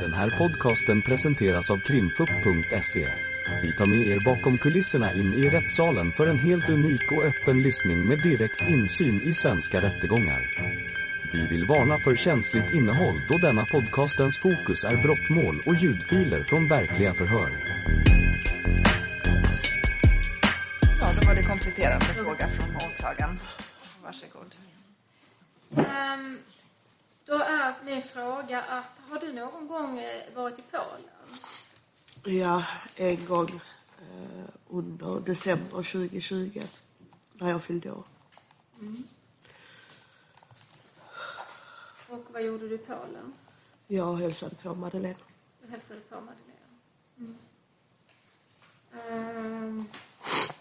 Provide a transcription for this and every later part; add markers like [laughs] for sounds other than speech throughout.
Den här podcasten presenteras av krimfupp.se. Vi tar med er bakom kulisserna in i rättssalen för en helt unik och öppen lyssning med direkt insyn i svenska rättegångar. Vi vill varna för känsligt innehåll då denna podcastens fokus är brottmål och ljudfiler från verkliga förhör. Ja, då var det kompletterande fråga från åklagaren. Varsågod. Ehm, då är min fråga att har du någon gång eh, varit i Polen? Ja, en gång eh, under december 2020 när jag fyllde år. Och vad gjorde du i Polen? Jag hälsade på Madeleine. Du hälsade på Madeleine. Mm. Ehm,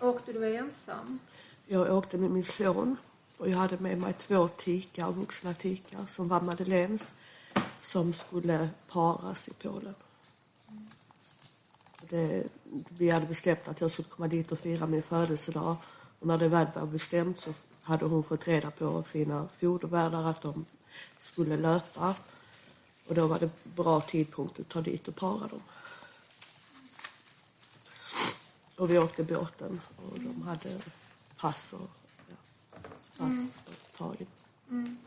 åkte du ensam? Jag åkte med min son och jag hade med mig två tikar, vuxna tikar, som var Madeleines, som skulle paras i Polen. Det, vi hade bestämt att jag skulle komma dit och fira min födelsedag och när det väl var bestämt så hade hon fått reda på av sina fodervärdar att de skulle löpa och då var det bra tidpunkt att ta dit och para dem. Och vi åkte båten och de hade pass och att ta in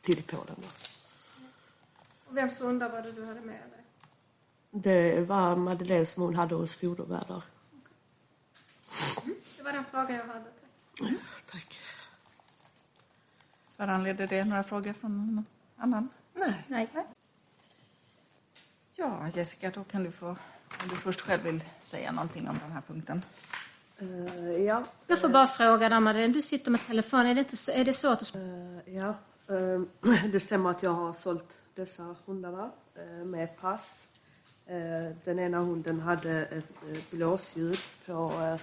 till Polen. Då. Och vems hundar var det du hade med dig? Det var Madeleine som hon hade hos fodervärdar. Det var den frågan jag hade. Tack. Tack. Föranleder det några frågor från någon annan? Nej. Nej. Ja, Jessica, då kan du få, om du först själv vill säga någonting om den här punkten. Eh, ja. Jag får bara fråga Madeleine, du sitter med telefon. Är det, inte är det så att du... Eh, ja. Eh, [clears throat] det stämmer att jag har sålt dessa hundarna eh, med pass. Eh, Den ena hunden hade ett eh, blåsljud på eh,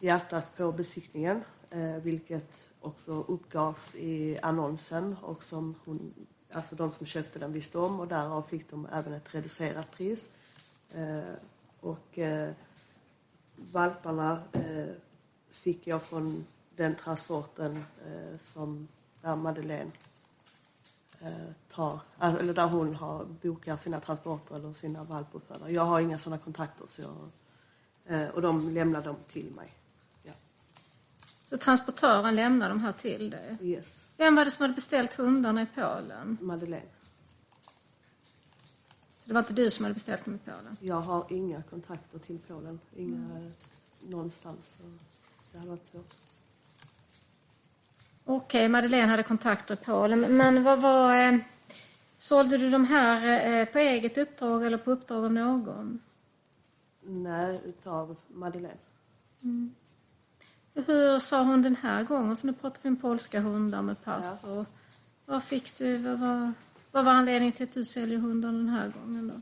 hjärtat på besiktningen, eh, vilket också uppgavs i annonsen och som hon, alltså de som köpte den visste om och därav fick de även ett reducerat pris. Eh, Och eh, valparna eh, fick jag från den transporten eh, som där Madeleine eh, tar, alltså, eller där hon har, bokar sina transporter eller sina valpuppfödare. Jag har inga sådana kontakter så jag, eh, och de lämnar dem till mig. Ja. Så transportören lämnar de här till dig? Yes, Vem var det som hade beställt hundarna i Polen? Madeleine. Så det var inte du som hade beställt dem i Polen? Jag har inga kontakter till Polen, inga eh, någonstans. Det har varit svårt. Okej, Madeleine hade kontakter i Polen. Men vad var... Eh, sålde du de här eh, på eget uppdrag eller på uppdrag av någon? Nej, utav Madeleine. Hur sa hon den här gången? För nu pratar vi om polska hundar med pass. Och vad fick du? Vad var, vad var anledningen till att du säljer hundar den här gången då?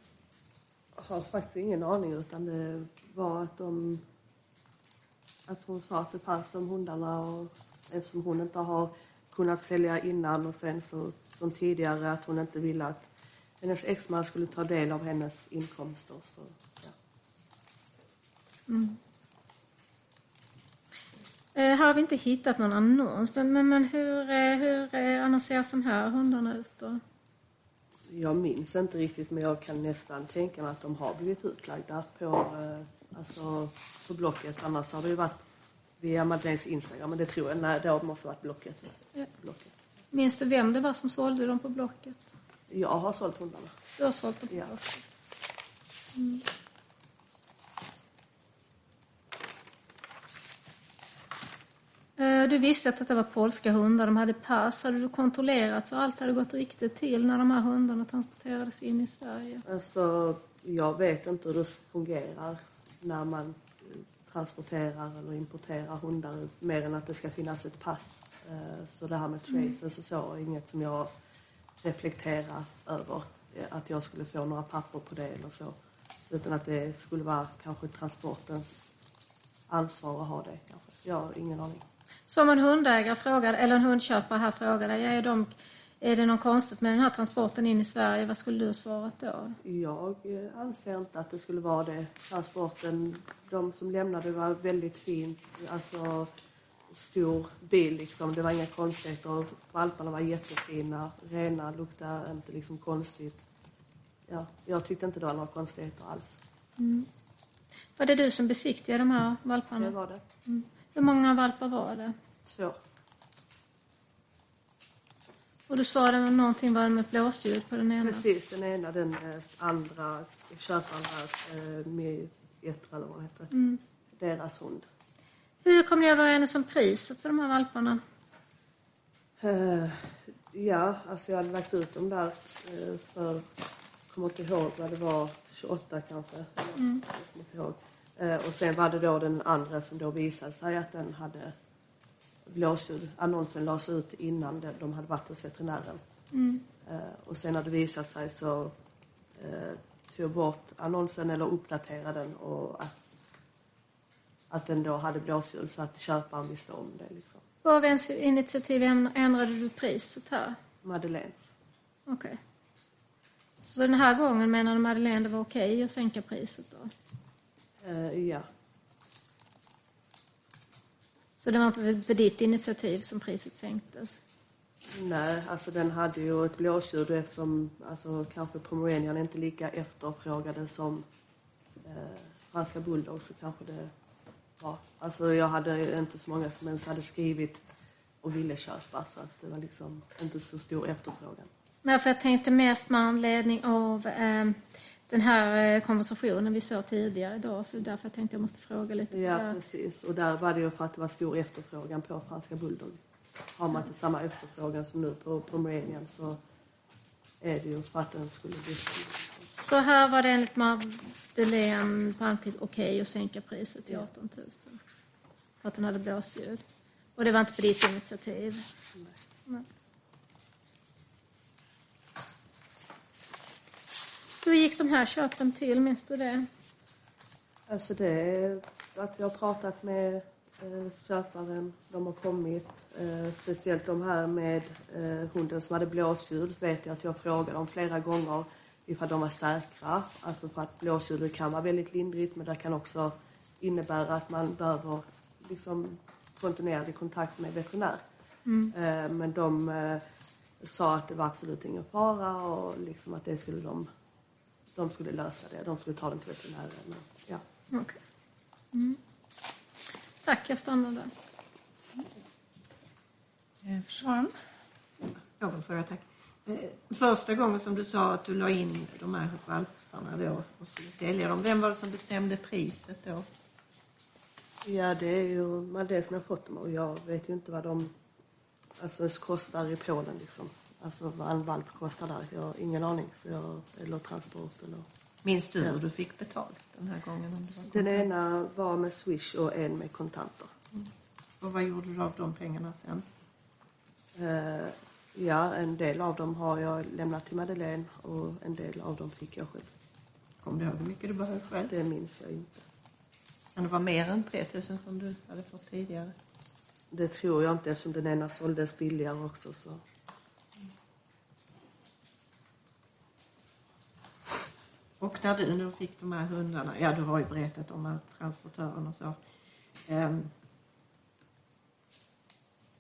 Jag har faktiskt ingen aning utan det var att de att hon sa att det fanns de hundarna och eftersom hon inte har kunnat sälja innan och sen så som tidigare att hon inte ville att hennes exman skulle ta del av hennes inkomster. Så, ja. Eh, här har vi inte hittat någon annons. Men, men, men hur, eh, hur eh, annonseras de här hundarna ut då? Jag minns inte riktigt men jag kan nästan tänka mig att de har blivit utlagda på, eh, alltså, på Blocket. Annars har det ju varit via Madeleines Instagram men det tror jag, nej det måste ha varit Blocket. Ja. Blocket. Minns du vem det var som sålde dem på Blocket? Jag har sålt hundarna. Du har sålt dem på Ja. Blocket. Mm. Du visste att detta var polska hundar, de hade pass. Hade du kontrollerat så allt hade gått riktigt till när de här hundarna transporterades in i Sverige? Alltså, jag vet inte hur det fungerar när man eh, transporterar eller importerar hundar mer än att det ska finnas ett pass. Eh, Så det här med traces och så är inget som jag reflekterar över. eh, Att jag skulle få några papper på det eller så. Utan att det skulle vara kanske transportens ansvar att ha det. Kanske. Jag har ingen aning. Så om en hundägare frågar, eller en hundköpare här frågar dig, är, de, är det något konstigt med den här transporten in i Sverige? Vad skulle du svarat då? Jag anser inte att det skulle vara det. Transporten, de som lämnade var väldigt fint. Alltså stor bil liksom. Det var inga konstigheter. Valparna var jättefina, rena, luktade inte liksom konstigt. ja, jag tyckte inte det var några konstigheter alls. Var det du som besiktigade de här valparna? Det var det. Hur många valpar var det? Två. Och du sa det var någonting var det med blåsljud på den ena? Precis, den ena, den eh, andra köparen här, eh, med ett eller vad det heter, Mm. deras hund. Hur kom ni överens om priset på de här valparna? Eh, ja, alltså jag hade lagt ut dem där eh, för, jag kommer inte ihåg vad det var, 28 kanske. Jag kommer inte ihåg. Eh, och sen var det då den andra som då visade sig att den hade blåsljud. Annonsen lades ut innan de, de hade varit hos veterinären. Eh, och sen när det visade sig så eh, tog jag bort annonsen eller uppdaterade den och att, att den då hade blåsljud så att köparen visste om det. Liksom. På vems initiativ ändrade du priset här? Madeleines. Okej. Så den här gången menade Madeleine det var okej att sänka priset då? Eh, ja. Så det var inte på ditt initiativ som priset sänktes? Nej, alltså den hade ju ett blåsljud eftersom alltså, kanske pomeranian inte lika efterfrågade som eh, franska bulldog så kanske det var. Alltså jag hade inte så många som ens hade skrivit och ville köpa så att det var liksom inte så stor efterfrågan. Nej, för jag tänkte mest med anledning av eh, den här eh, konversationen vi såg tidigare idag. Så därför jag tänkte jag måste fråga lite. Ja, där. precis. Och där var det ju för att det var stor efterfrågan på franska bulldog. Har man inte samma efterfrågan som nu på pomeranian så är det ju för att den skulle bli Så här var det enligt Madeleine Palmqvist okej att sänka priset till 18 000. För att den hade blåsljud. Och det var inte på ditt initiativ? Nej. Hur gick de här köpen till, minns du det? Alltså det är att jag har pratat med eh, köparen, de har kommit. Eh, speciellt de här med eh, hunden som hade blåsljud vet jag att jag frågade dem flera gånger ifall de var säkra. Alltså för att blåsljudet kan vara väldigt lindrigt men det kan också innebära att man behöver liksom kontinuerlig kontakt med veterinär. Eh, men de eh, sa att det var absolut ingen fara och liksom att det skulle de, de skulle lösa det. De skulle ta den till veterinären. Men, ja. Okej. Mm. Tack, jag stannar där. Eh, Försvararen? Fråga, tack. Eh, Första gången som du sa att du la in de här valparna då och skulle sälja dem, vem var det som bestämde priset då? Ja, det är ju det som jag har fått dem och jag vet ju inte vad de alltså, kostar i Polen liksom. Alltså vad en valp kostar där. Jag har ingen aning. Så jag, eller transport eller... Minns du hur du fick betalt den här gången? Om det var Den ena var med Swish och en med kontanter. Och vad gjorde du av de pengarna sen? Eh, ja, en del av dem har jag lämnat till Madeleine och en del av dem fick jag själv. Kommer du ihåg hur mycket du behövde själv? Det minns jag inte. Kan det vara mer än 3000 som du hade fått tidigare? Det tror jag inte eftersom den ena såldes billigare också. Så. Och när du nu fick de här hundarna, ja du har ju berättat om att transportören och så. Ehm,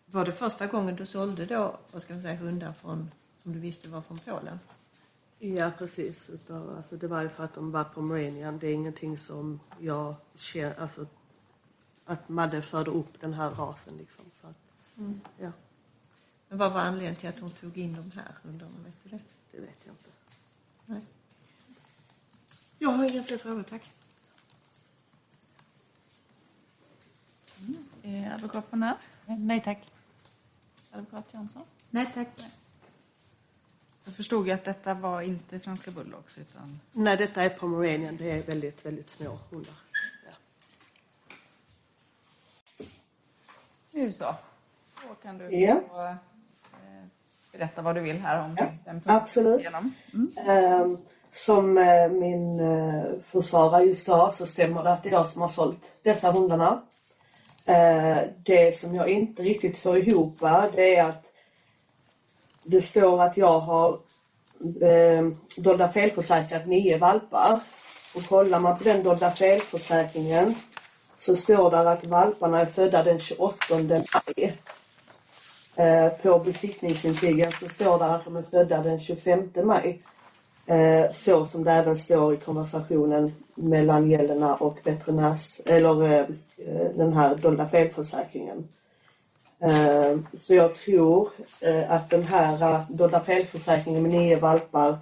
var det första gången du sålde då, vad ska man säga, hundar från, som du visste var från Polen? Ja, precis. Utav, alltså, det var ju för att de var pomeranian. Det är ingenting som jag känner... Alltså, att Madde förde upp den här rasen liksom. Så att, ja, Men vad var anledningen till att hon tog in de här hundarna, vet du det? det vet jag inte. Nej. Jag har inga fler frågor, tack. Eh, advokat på när? Nej tack. Advokat Jansson? Nej tack. Jag förstod ju att detta var inte franska bulldogs utan Nej, detta är pomeranian. Det är väldigt, väldigt små hundar. Ja. nu så. Då kan du Ja. få, eh, berätta vad du vill här om Ja, den punkten absolut. Igenom. Ehm, som eh, min eh, försvarare just sa så stämmer det att det är jag som har sålt dessa hundarna. Eh, det som jag inte riktigt får ihop det är att det står att jag har dolda felförsäkrat nio valpar. Och kollar man på den dolda felförsäkringen så står det att valparna är födda den 28 maj. På besiktningsintygen så står det att de är födda den 25 maj. Eh, så som det även står i konversationen mellan Jelena och veterinärs, eller eh, den här dolda felförsäkringen. Eh, så jag tror eh, att den här dolda felförsäkringen med nio valpar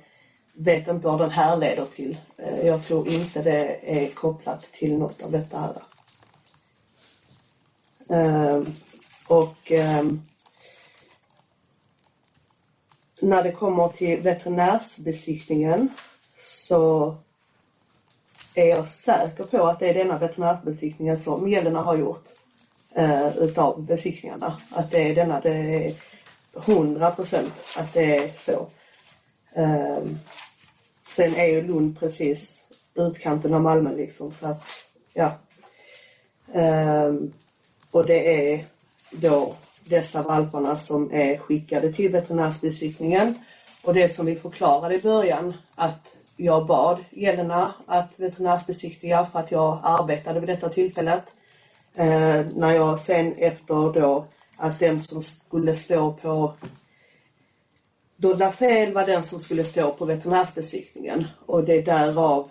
vet inte vad den här leder till. Eh, jag tror inte det är kopplat till något av detta här. Eh, och eh, när det kommer till veterinärsbesiktningen så är jag säker på att det är denna veterinärbesiktningen som Jelena har gjort eh, utav besiktningarna. Att det är denna, det är hundra procent att det är så. Eh, sen är ju Lund precis utkanten av Malmö liksom så att, ja. Eh, och det är då dessa valparna som är skickade till veterinärsbesiktningen. Och det som vi förklarade i början att jag bad Jelena att veterinärsbesiktiga för att jag arbetade vid detta tillfället. Eh, när jag sen efter då att den som skulle stå på Dolda fel var den som skulle stå på veterinärsbesiktningen och det är därav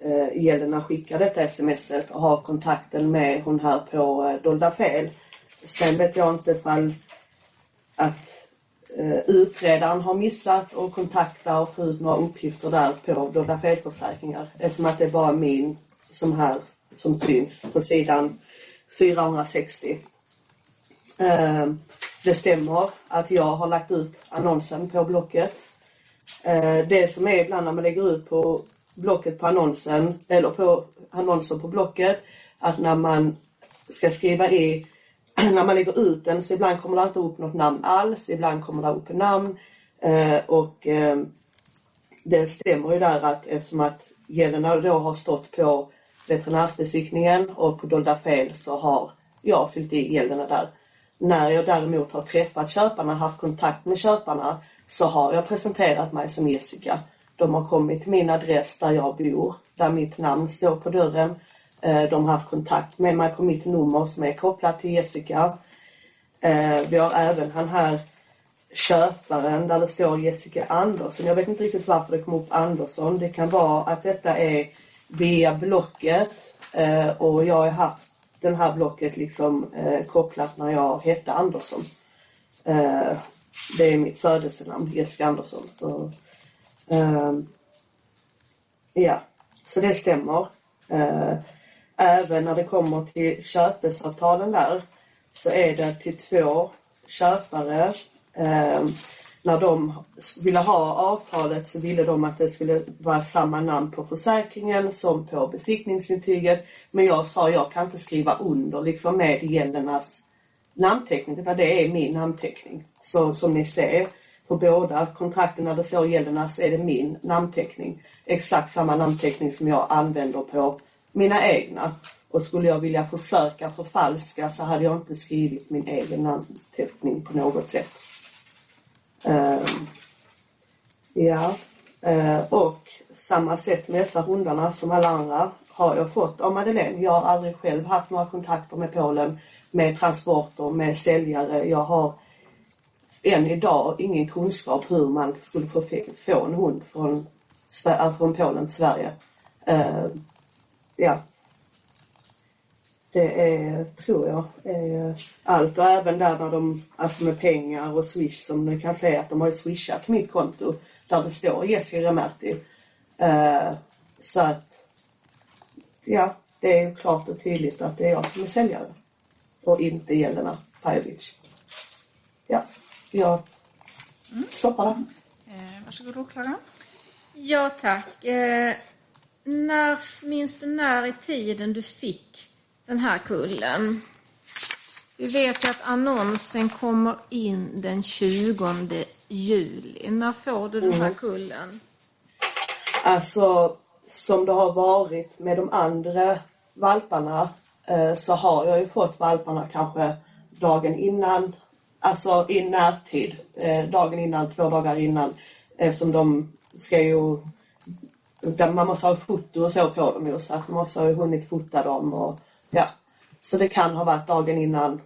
eh, Jelena skickar detta smset och har kontakten med hon här på eh, Dolda fel. Sen vet jag inte ifall att eh, utredaren har missat och kontakta och få ut några uppgifter där på Dolda felförsäkringar. Eftersom att det är bara min som här som syns på sidan 460. Eh, det stämmer att jag har lagt ut annonsen på Blocket. Eh, det som är ibland när man lägger ut på Blocket på annonsen, eller på annonser på Blocket, att när man ska skriva i, [clears throat] när man lägger ut den så ibland kommer det inte upp något namn alls, ibland kommer det upp namn. Eh, och eh, det stämmer ju där att eftersom att Jelena då har stått på veterinärsbesiktningen och på dolda fel så har jag fyllt i Jelena där. När jag däremot har träffat köparna, haft kontakt med köparna, så har jag presenterat mig som Jessica. De har kommit till min adress där jag bor, där mitt namn står på dörren. Eh, de har haft kontakt med mig på mitt nummer som är kopplat till Jessica. Eh, vi har även han här köparen där det står Jessica Andersson. Jag vet inte riktigt varför det kom upp Andersson. Det kan vara att detta är via Blocket eh, och jag har haft den här blocket liksom kopplat när jag hette Andersson. Det är mitt födelsenamn, Jessica Andersson. Så, ja, så det stämmer. Även när det kommer till köpesavtalen där så är det till två köpare. Eh, när de ville ha avtalet så ville de att det skulle vara samma namn på försäkringen som på besiktningsintyget. Men jag sa jag kan inte skriva under liksom med gäldernas namnteckning utan det är min namnteckning. Så som ni ser på båda kontrakten när det står Jelena så är det min namnteckning. Exakt samma namnteckning som jag använder på mina egna. Och skulle jag vilja försöka förfalska så hade jag inte skrivit min egen namnteckning på något sätt. Ehm, ja, uh, och samma sätt med dessa hundarna som alla andra har jag fått av Madeleine. Jag har aldrig själv haft några kontakter med Polen med transporter, med säljare. Jag har än idag ingen kunskap hur man skulle få, få en hund från, äh, från Polen till Sverige. Uh, ja. Det är, tror jag, är allt och även där när de, alltså med pengar och swish som ni kan se att de har swishat mitt konto där det står Jessica Remerti. Eh, så att, ja, det är ju klart och tydligt att det är jag som är säljare och inte Jelena Pajovic. Ja, jag stoppar där. Eh, varsågod åklagaren. Ja, tack. När, minns du när i tiden du fick den här kullen? Vi vet ju att annonsen kommer in den 20 juli. När får du den här kullen? Alltså, som det har varit med de andra valparna eh, så har jag ju fått valparna kanske dagen innan, alltså i närtid. Eh, dagen innan, två dagar innan. Eftersom de ska ju, man måste ha foto och så på dem ju, så att man måste ha hunnit fota dem och ja. Så det kan ha varit dagen innan,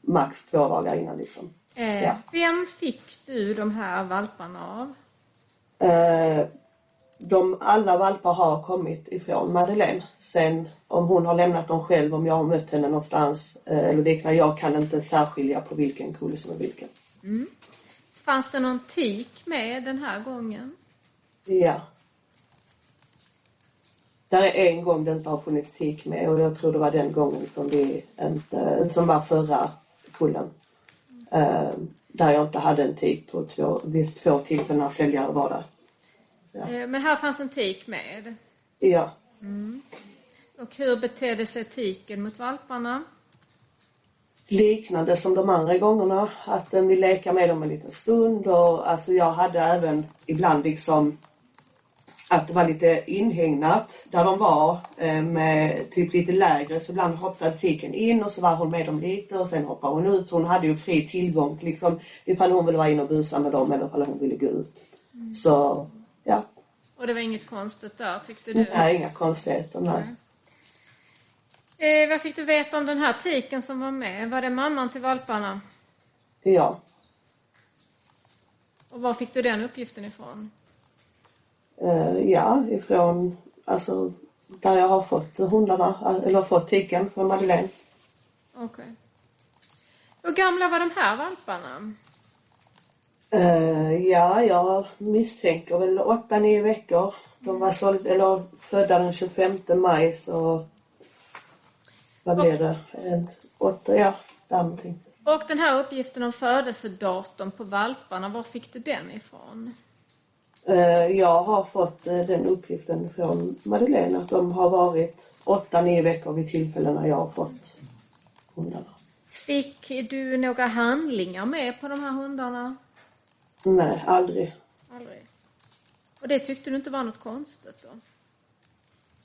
max två dagar innan liksom. Eh, Ja. Vem fick du de här valparna av? Eh, de, alla valpar har kommit ifrån Madeleine. Sen om hon har lämnat dem själv, om jag har mött henne någonstans eh, eller liknande. Jag kan inte särskilja på vilken kulle som är vilken. Fanns det någon tik med den här gången? Ja. Där är en gång det inte har funnits tik med och jag tror det var den gången som vi inte, som var förra kullen. Eh, där jag inte hade en tik på två, vid två tillfällen när säljare var där. Eh, Men här fanns en tik med. Ja. Och hur betedde sig tiken mot valparna? liknande som de andra gångerna. Att den vill leka med dem en liten stund och alltså jag hade även ibland liksom att det var lite inhägnat där de var eh, med typ lite lägre så ibland hoppade tiken in och så var hon med dem lite och sen hoppade hon ut. Så hon hade ju fri tillgång liksom ifall hon ville vara inne och busa med dem eller ifall hon ville gå ut. Så ja, Och det var inget konstigt där, tyckte du? är inga konstigheter. Nej. Eh, vad fick du veta om den här tiken som var med? Var det mamman till valparna? Ja. Och var fick du den uppgiften ifrån? Eh, ja, ifrån alltså där jag har fått hundarna, eller fått tiken från Madeleine. Okej. Hur gamla var de här valparna? Eh, ja, jag misstänker väl 8-9 veckor. De var såld, eller födda den 25 maj så vad blev det? En, åtta, ja, någonting. Och den här uppgiften om födelsedatum på valparna, var fick du den ifrån? Eh, jag har fått eh, den uppgiften från Madeleine att de har varit 8-9 veckor vid tillfällen när jag har fått hundarna. Fick du några handlingar med på de här hundarna? Nej, aldrig. Aldrig. Och det tyckte du inte var något konstigt då?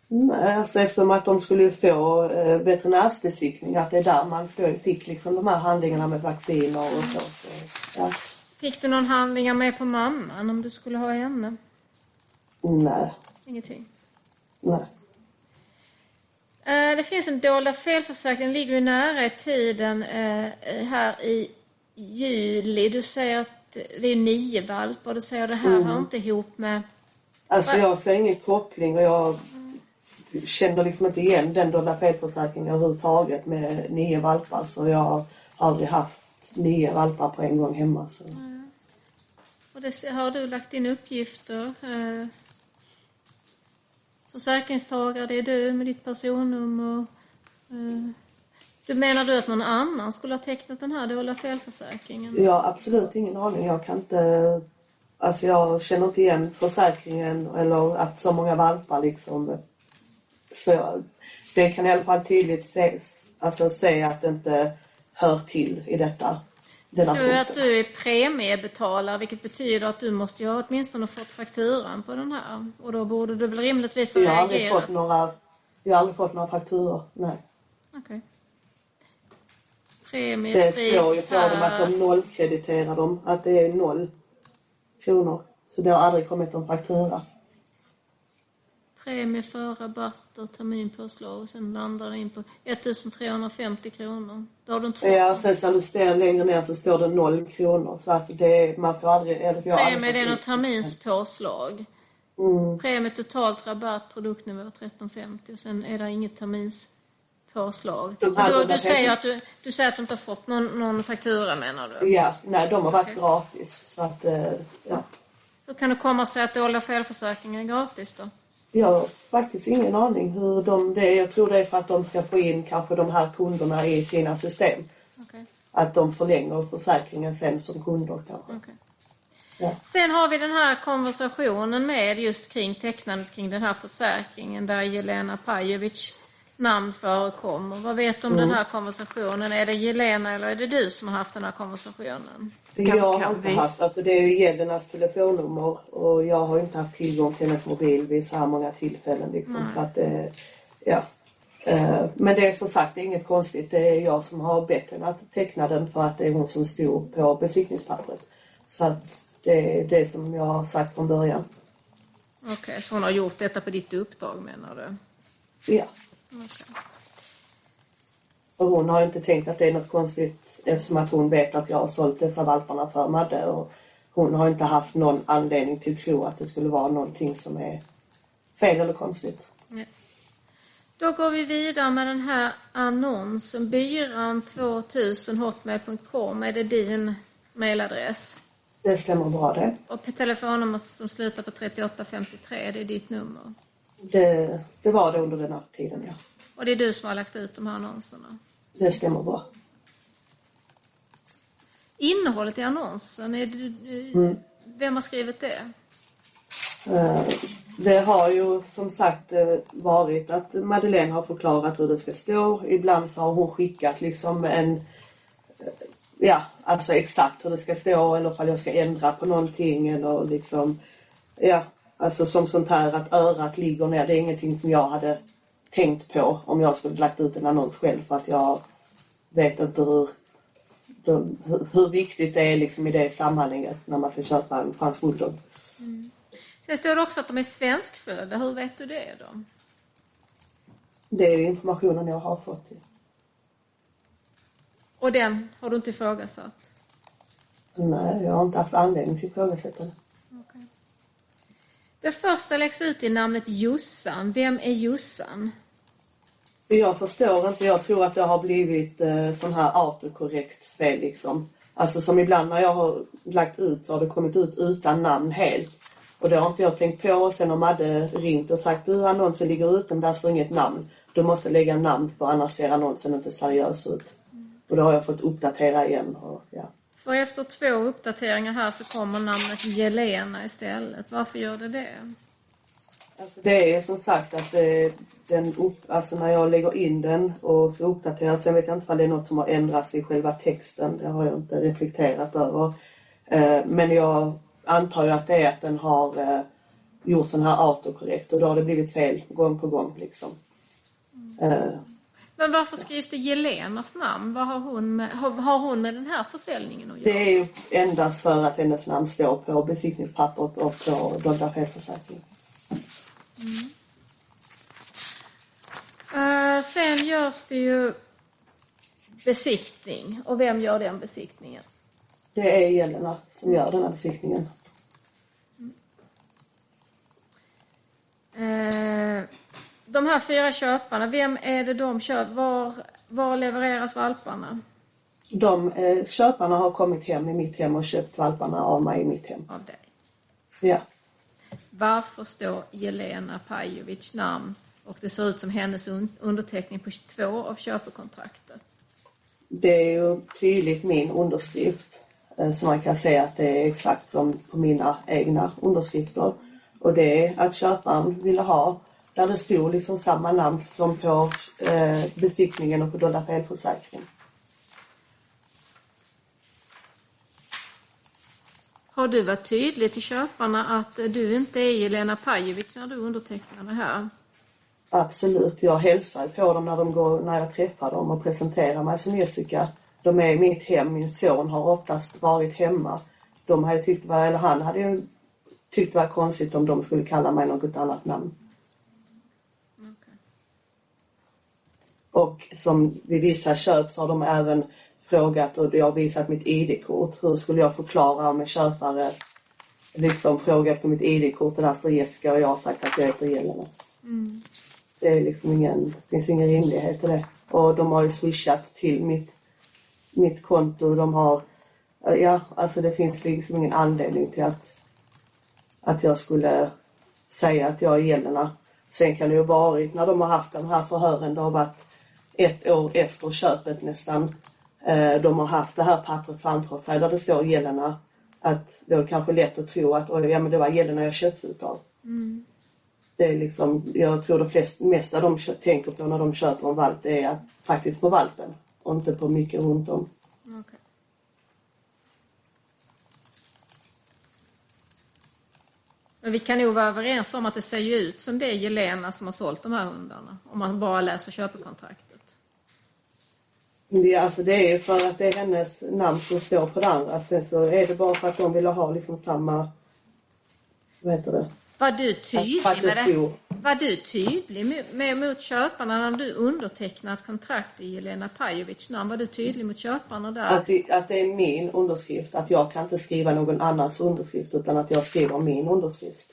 Nej, alltså eftersom att de skulle få eh, veterinärsbesiktning, att det är där man fick liksom de här handlingarna med vacciner och så. så ja. Fick du någon handlingar med på mamman om du skulle ha henne? Nej, Ingenting. nej. Eh, Det finns en dolda felförsäkring, den ligger ju nära i tiden eh, här i juli. Du säger att det är nio valpar, du säger att det här hör inte ihop med... Alltså jag ser ingen koppling och jag känner liksom inte igen den dolda felförsäkringen överhuvudtaget med nio valpar. Så jag har aldrig haft nio valpar på en gång hemma. Så. Och det har du lagt in uppgifter. Eh, försäkringstagare, det är du med ditt personnummer. Eh, du menar du att någon annan skulle ha tecknat den här dåliga felförsäkringen? Jag har absolut ingen aning. Jag kan inte... Alltså jag känner inte igen försäkringen eller att så många valpar liksom. Så det kan i alla fall tydligt ses, alltså se att det inte hör till i detta. Det står att du är premiebetalare vilket betyder att du måste ju ha åtminstone fått fakturan på den här. Och då borde du väl rimligtvis ha Jag har reagerat? fått några, jag har aldrig fått några fakturor. Nej. Okej. Det Premiepris står ju på dem att de nollkrediterar dem, att det är noll kronor. Så det har aldrig kommit någon faktura. Premie för rabatter, terminpåslag och sen landar det in på 1350 kronor. Då har du inte fått Ja, sen så du ser längre ner så står det noll kronor. Så att det är, man får aldrig, eller aldrig Premie det är något terminspåslag. Mm. Premie totalt rabatt, produktnivå 1350 och sen är det inget terminspåslag. Du, du, säger att du, du säger att du inte har fått någon, någon faktura menar du? Ja, nej de har varit Okej. gratis. Så att, eh, ja. Hur kan det komma sig att dolda felförsäkringen är gratis då? Jag har faktiskt ingen aning hur de det är. Jag tror det är för att de ska få in kanske de här kunderna i sina system. Okej. Att de förlänger försäkringen sen som kunder kanske. okej. Ja. Sen har vi den här konversationen med just kring tecknandet kring den här försäkringen där Jelena Pajovic namn förekommer. Vad vet du om Mm. den här konversationen? Är det Jelena eller är det du som har haft den här konversationen? Kan- jag har inte haft, alltså det är Jelenas telefonnummer och jag har inte haft tillgång till hennes mobil vid så här många tillfällen liksom. Så att, eh, ja. Eh, Men det är som sagt det är inget konstigt. Det är jag som har bett henne att teckna den för att det är hon som stod på besiktningspappret. Så att det är det som jag har sagt från början. Okej, så hon har gjort detta på ditt uppdrag menar du? Ja. Okej. Och hon har inte tänkt att det är något konstigt eftersom att hon vet att jag har sålt dessa valparna för Madde och hon har inte haft någon anledning till att tro att det skulle vara någonting som är fel eller konstigt. Då går vi vidare med den här annonsen. Byran 2000 hotmail.com. Är det din mailadress? Det stämmer bra det. Och telefonnummer som slutar på 3853, det är ditt nummer. Det, det var det under den här tiden, ja. Och det är du som har lagt ut de här annonserna. Det stämmer bra. Innehållet i annonsen, är det, vem har skrivit det? Eh, Det har ju som sagt eh, varit att Madeleine har förklarat hur det ska stå. Ibland så har hon skickat liksom en, eh, ja alltså exakt hur det ska stå eller ifall jag ska ändra på någonting eller liksom, ja alltså som sånt här att örat ligger ner. Det är ingenting som jag hade tänkt på om jag skulle lagt ut en annons själv för att jag vet inte hur, hur, hur viktigt det är liksom i det sammanhanget när man ska köpa en fransk bulldog. Sen står det också att de är svenskfödda. Hur vet du det då? Det är informationen jag har fått. Och den har du inte ifrågasatt? Nej, jag har inte haft anledning till att ifrågasätta det. Okej. Det första läggs ut i namnet Jossan. Vem är Jossan? Jag förstår inte. Jag tror att det har blivit eh, sån här autokorrekt fel liksom. Alltså som ibland när jag har lagt ut så har det kommit ut utan namn helt. Och det har inte jag tänkt på. Och sen har Madde ringt och sagt du annonsen ligger ute men där står inget namn. Du måste lägga namn för annars ser annonsen inte seriös ut. Och då har jag fått uppdatera igen. Och, ja. För efter två uppdateringar här så kommer namnet Jelena istället. Varför gör det det? Alltså det är som sagt att det, den upp, alltså när jag lägger in den och ska uppdatera, sen vet jag inte om det är något som har ändrats i själva texten. Det har jag inte reflekterat över. Eh, men jag antar ju att det är att den har eh, gjort sån här autokorrekt och då har det blivit fel gång på gång liksom. Eh, Men varför skrivs det Jelenas namn? Vad har hon med, har, hon med den här försäljningen att göra? det är ju endast för att hennes namn står på besiktningspappret och på dolda felförsäkring. Eh, sen görs det ju besiktning. Och vem gör den besiktningen? Det är Jelena som gör den här besiktningen. Eh, de här fyra köparna, vem är det de köper? Var, var levereras valparna De eh, köparna har kommit hem i mitt hem och köpt valparna av mig i mitt hem. av dig? Ja. Varför står Jelena Pajovic namn och det ser ut som hennes un- underteckning på två av köpekontraktet? Det är ju tydligt min underskrift. eh, Så man kan säga att det är exakt som på mina egna underskrifter. Och det är att köparen ville ha där det stod liksom samma namn som på eh, besiktningen och på dolda felförsäkring. Har du varit tydlig till köparna att du inte är Jelena Pajovic när du undertecknar det här? Absolut. Jag hälsar på dem när, de går, när jag träffar dem och presenterar mig som Jessica. De är i mitt hem. Min son har oftast varit hemma. De hade tyckt, var, eller han hade ju tyckt det var konstigt om de skulle kalla mig något annat namn. Och som vid vissa köp så har de även frågat och jag har visat mitt ID-kort. Hur skulle jag förklara om en köpare liksom frågar på mitt ID-kort och där står Jessica och jag har sagt att jag heter Jelena. Det är liksom ingen, det finns ingen rimlighet i det. Och de har ju swishat till mitt, mitt konto. De har, ja alltså det finns liksom ingen anledning till att, att jag skulle säga att jag är Jelena. Sen kan det ju varit när de har haft de här förhören, det har varit ett år efter köpet nästan. Eh, de har haft det här pappret framför sig där det står Jelena. Att det är kanske lätt att tro att ja, men det var Jelena jag köpte utav. Mm. Det är liksom, jag tror de flesta, mesta de tänker på när de köper en valp det är att, faktiskt på valpen och inte på mycket runt om. Men vi kan nog vara överens om att det ser ju ut som det är Jelena som har sålt de här hundarna. Om man bara läser köpekontraktet. Det, är- alltså, det är ju för att det är hennes namn som står på det andra. Sen så är det bara för att de ville ha liksom samma, vad heter det? Var du tydlig med det? Var du tydlig med, med, mot köparna när du undertecknade ett kontrakt i Jelena Pajovics namn? Var du tydlig mot köparna där? Att det, att det är min underskrift, att jag kan inte skriva någon annans underskrift utan att jag skriver min underskrift.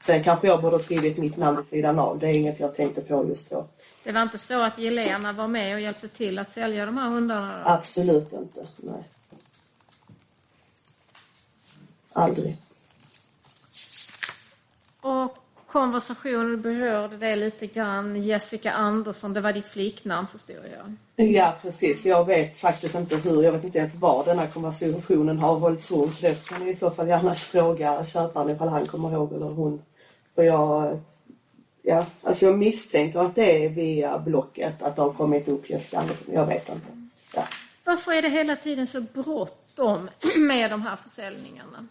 Sen kanske jag borde ha skrivit mitt namn vid sidan av, det är inget jag tänkte på just då. Det var inte så att Jelena var med och hjälpte till att sälja de här hundarna? Då? Absolut inte, nej. Aldrig. Och konversationen, berörde det lite grann. Jessica Andersson, det var ditt flicknamn förstår jag. Ja, precis. Jag vet faktiskt inte hur, jag vet inte ens var den här konversationen har hållits rum. Så det kan ni i så fall gärna [laughs] fråga köparen ifall han kommer ihåg eller hon. För jag, ja, alltså jag misstänker att det är via Blocket att det har kommit upp Jessica Andersson. Jag vet inte. Ja. Varför är det hela tiden så bråttom [clears throat] med de här försäljningarna?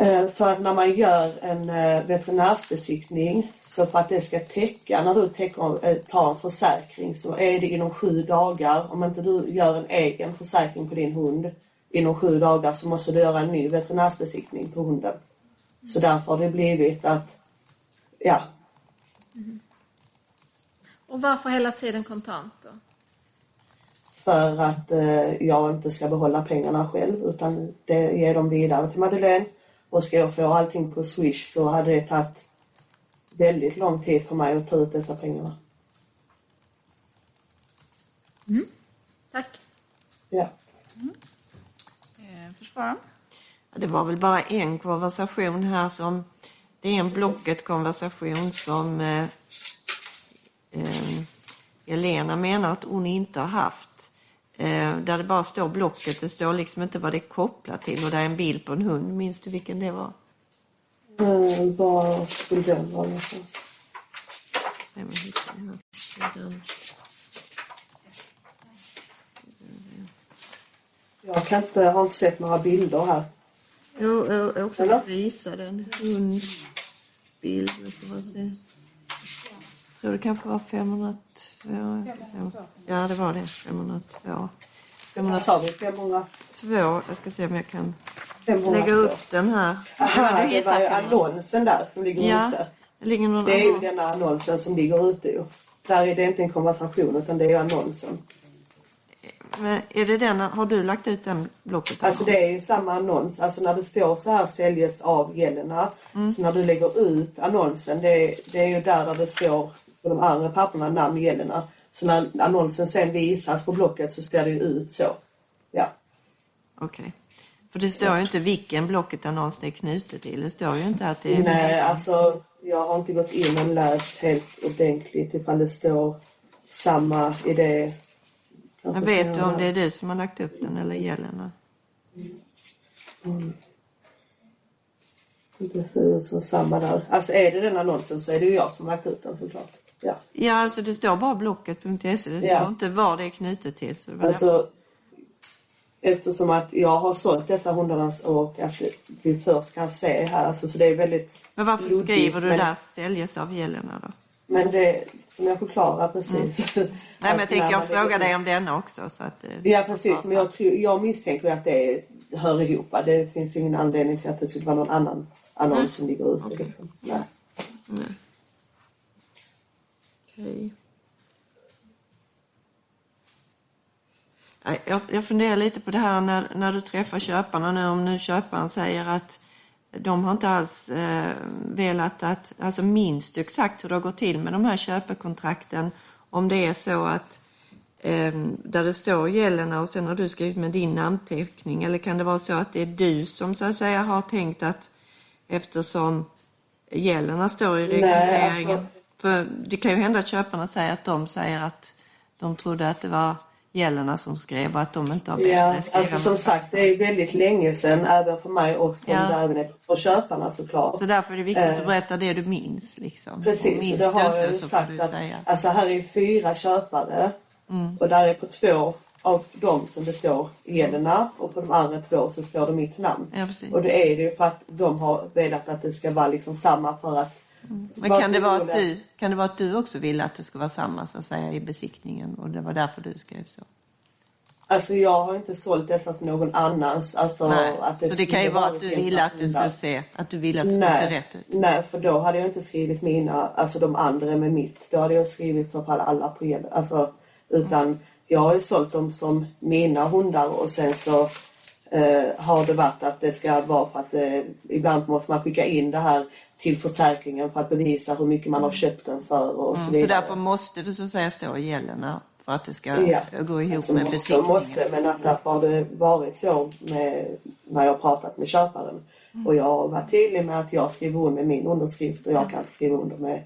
Eh, För att när man gör en eh, veterinärsbesiktning så för att det ska täcka, när du täcker, eh, tar en försäkring så är det inom sju dagar. Om inte du gör en egen försäkring på din hund inom sju dagar så måste du göra en ny veterinärsbesiktning på hunden. Så därför har det blivit att, ja, Och varför hela tiden kontanter? för att eh, jag inte ska behålla pengarna själv utan det ger dem vidare till Madeleine. Och ska jag få allting på Swish så hade det tagit väldigt lång tid för mig att ta ut dessa pengarna. Tack. Ja. Eh, försvararen? Ja, Det var väl bara en konversation här som... Det är en Blocket-konversation som eh, eh, Elena menar att hon inte har haft. Eh, där det bara står Blocket, det står liksom inte vad det är kopplat till och det är en bild på en hund. Minns du vilken det var? Var skulle den vara någonstans? Se om jag hittar den här. Den- Jag kan inte, har inte sett några bilder här. Jo, jag, jag kan visa den. Hundbild. Ska se. Jag tror det kanske var 502. Ja, det var det. 502. Vad sa vi? 500? 502. Jag ska se om jag kan 500 lägga upp den här. Aha, Du det var ju 500. annonsen där som ligger Ja, ute. det ligger någon Det är ju denna annonsen som ligger ute ju. Där är det inte en konversation utan det är annonsen. Men är det den, har du lagt ut den blocket? Alltså det är ju samma annons. Alltså när det står så här säljes av Jelena. Så när du lägger ut annonsen, det är, det är ju där, där det står på de andra papperna namn Jelena. Så när annonsen sen visas på blocket så ser det ju ut så. Ja. Okej. För det står ju inte vilken blocket annons det är knutet till. Det står ju inte att det är... Nej, alltså jag har inte gått in och läst helt ordentligt ifall det står samma idé. Men vet du om det är du som har lagt upp den eller Jelena? Det ser ut som samma där. Alltså är det den annonsen så är det ju jag som har lagt ut den såklart. Ja. Ja, alltså det står bara blocket.se. Det står Ja. inte vad det är knutet till. Så det var Alltså, eftersom att jag har sålt dessa hundarna och att vi först kan se här. Alltså, så det är väldigt Men varför luddigt, skriver du men, där säljes av Jelena då? Men det, som jag förklarar precis. [laughs] Nej, men jag tänker jag frågar dig om denna också. Så att, eh, Ja precis, men jag, tror, jag misstänker att det hör ihop. Det finns ingen anledning till att det skulle vara någon annan annons som ligger ute. Okej. Liksom. Nej. nej. Okej. Nej, Jag, jag funderar lite på det här när, när du träffar köparna nu, om nu köparen säger att de har inte alls eh, velat att, alltså minns du exakt hur det har gått till med de här köpekontrakten? Om det är så att eh, där det står Jelena och sen har du skrivit med din namnteckning eller kan det vara så att det är du som så att säga har tänkt att eftersom Jelena står i Nej, registreringen. alltså- För det kan ju hända att köparna säger att de säger att de trodde att det var Jelena som skrev och att de inte har bett Ja, alltså som sagt det är väldigt länge sedan även för mig och som Ja. även för köparna såklart. Så därför är det viktigt Eh, att berätta det du minns. Liksom. Precis, minns det har jag ju sagt att säga. alltså här är fyra köpare Mm. och där är på två av dem som det står Jelena och på de andra två så står det mitt namn. Ja. Och det är det ju för att de har velat att det ska vara liksom samma för att Men kan det, vara att du, kan det vara att du också ville att det ska vara samma så att säga i besiktningen och det var därför du skrev så? Alltså jag har inte sålt dessa som någon annans. Alltså, Nej. att så det kan ju vara att du ville att det skulle se, att du ville att det skulle se Nej, rätt ut. nej, för då hade jag inte skrivit mina, alltså de andra med mitt. Då hade jag skrivit så fall alla på. Alltså, utan jag har ju sålt dem som mina hundar och sen så eh, har det varit att det ska vara för att eh, ibland måste man skicka in det här till försäkringen för att bevisa hur mycket man har köpt den för och så Mm, Så vidare. därför måste det så att säga stå Gällena för att det ska Ja. gå ihop Alltså, med måste, besiktningen. måste, men att därför har det varit så med, när jag har pratat med köparen. Mm. Och jag har varit tydlig med att jag skriver under med min underskrift och jag kan inte skriva under med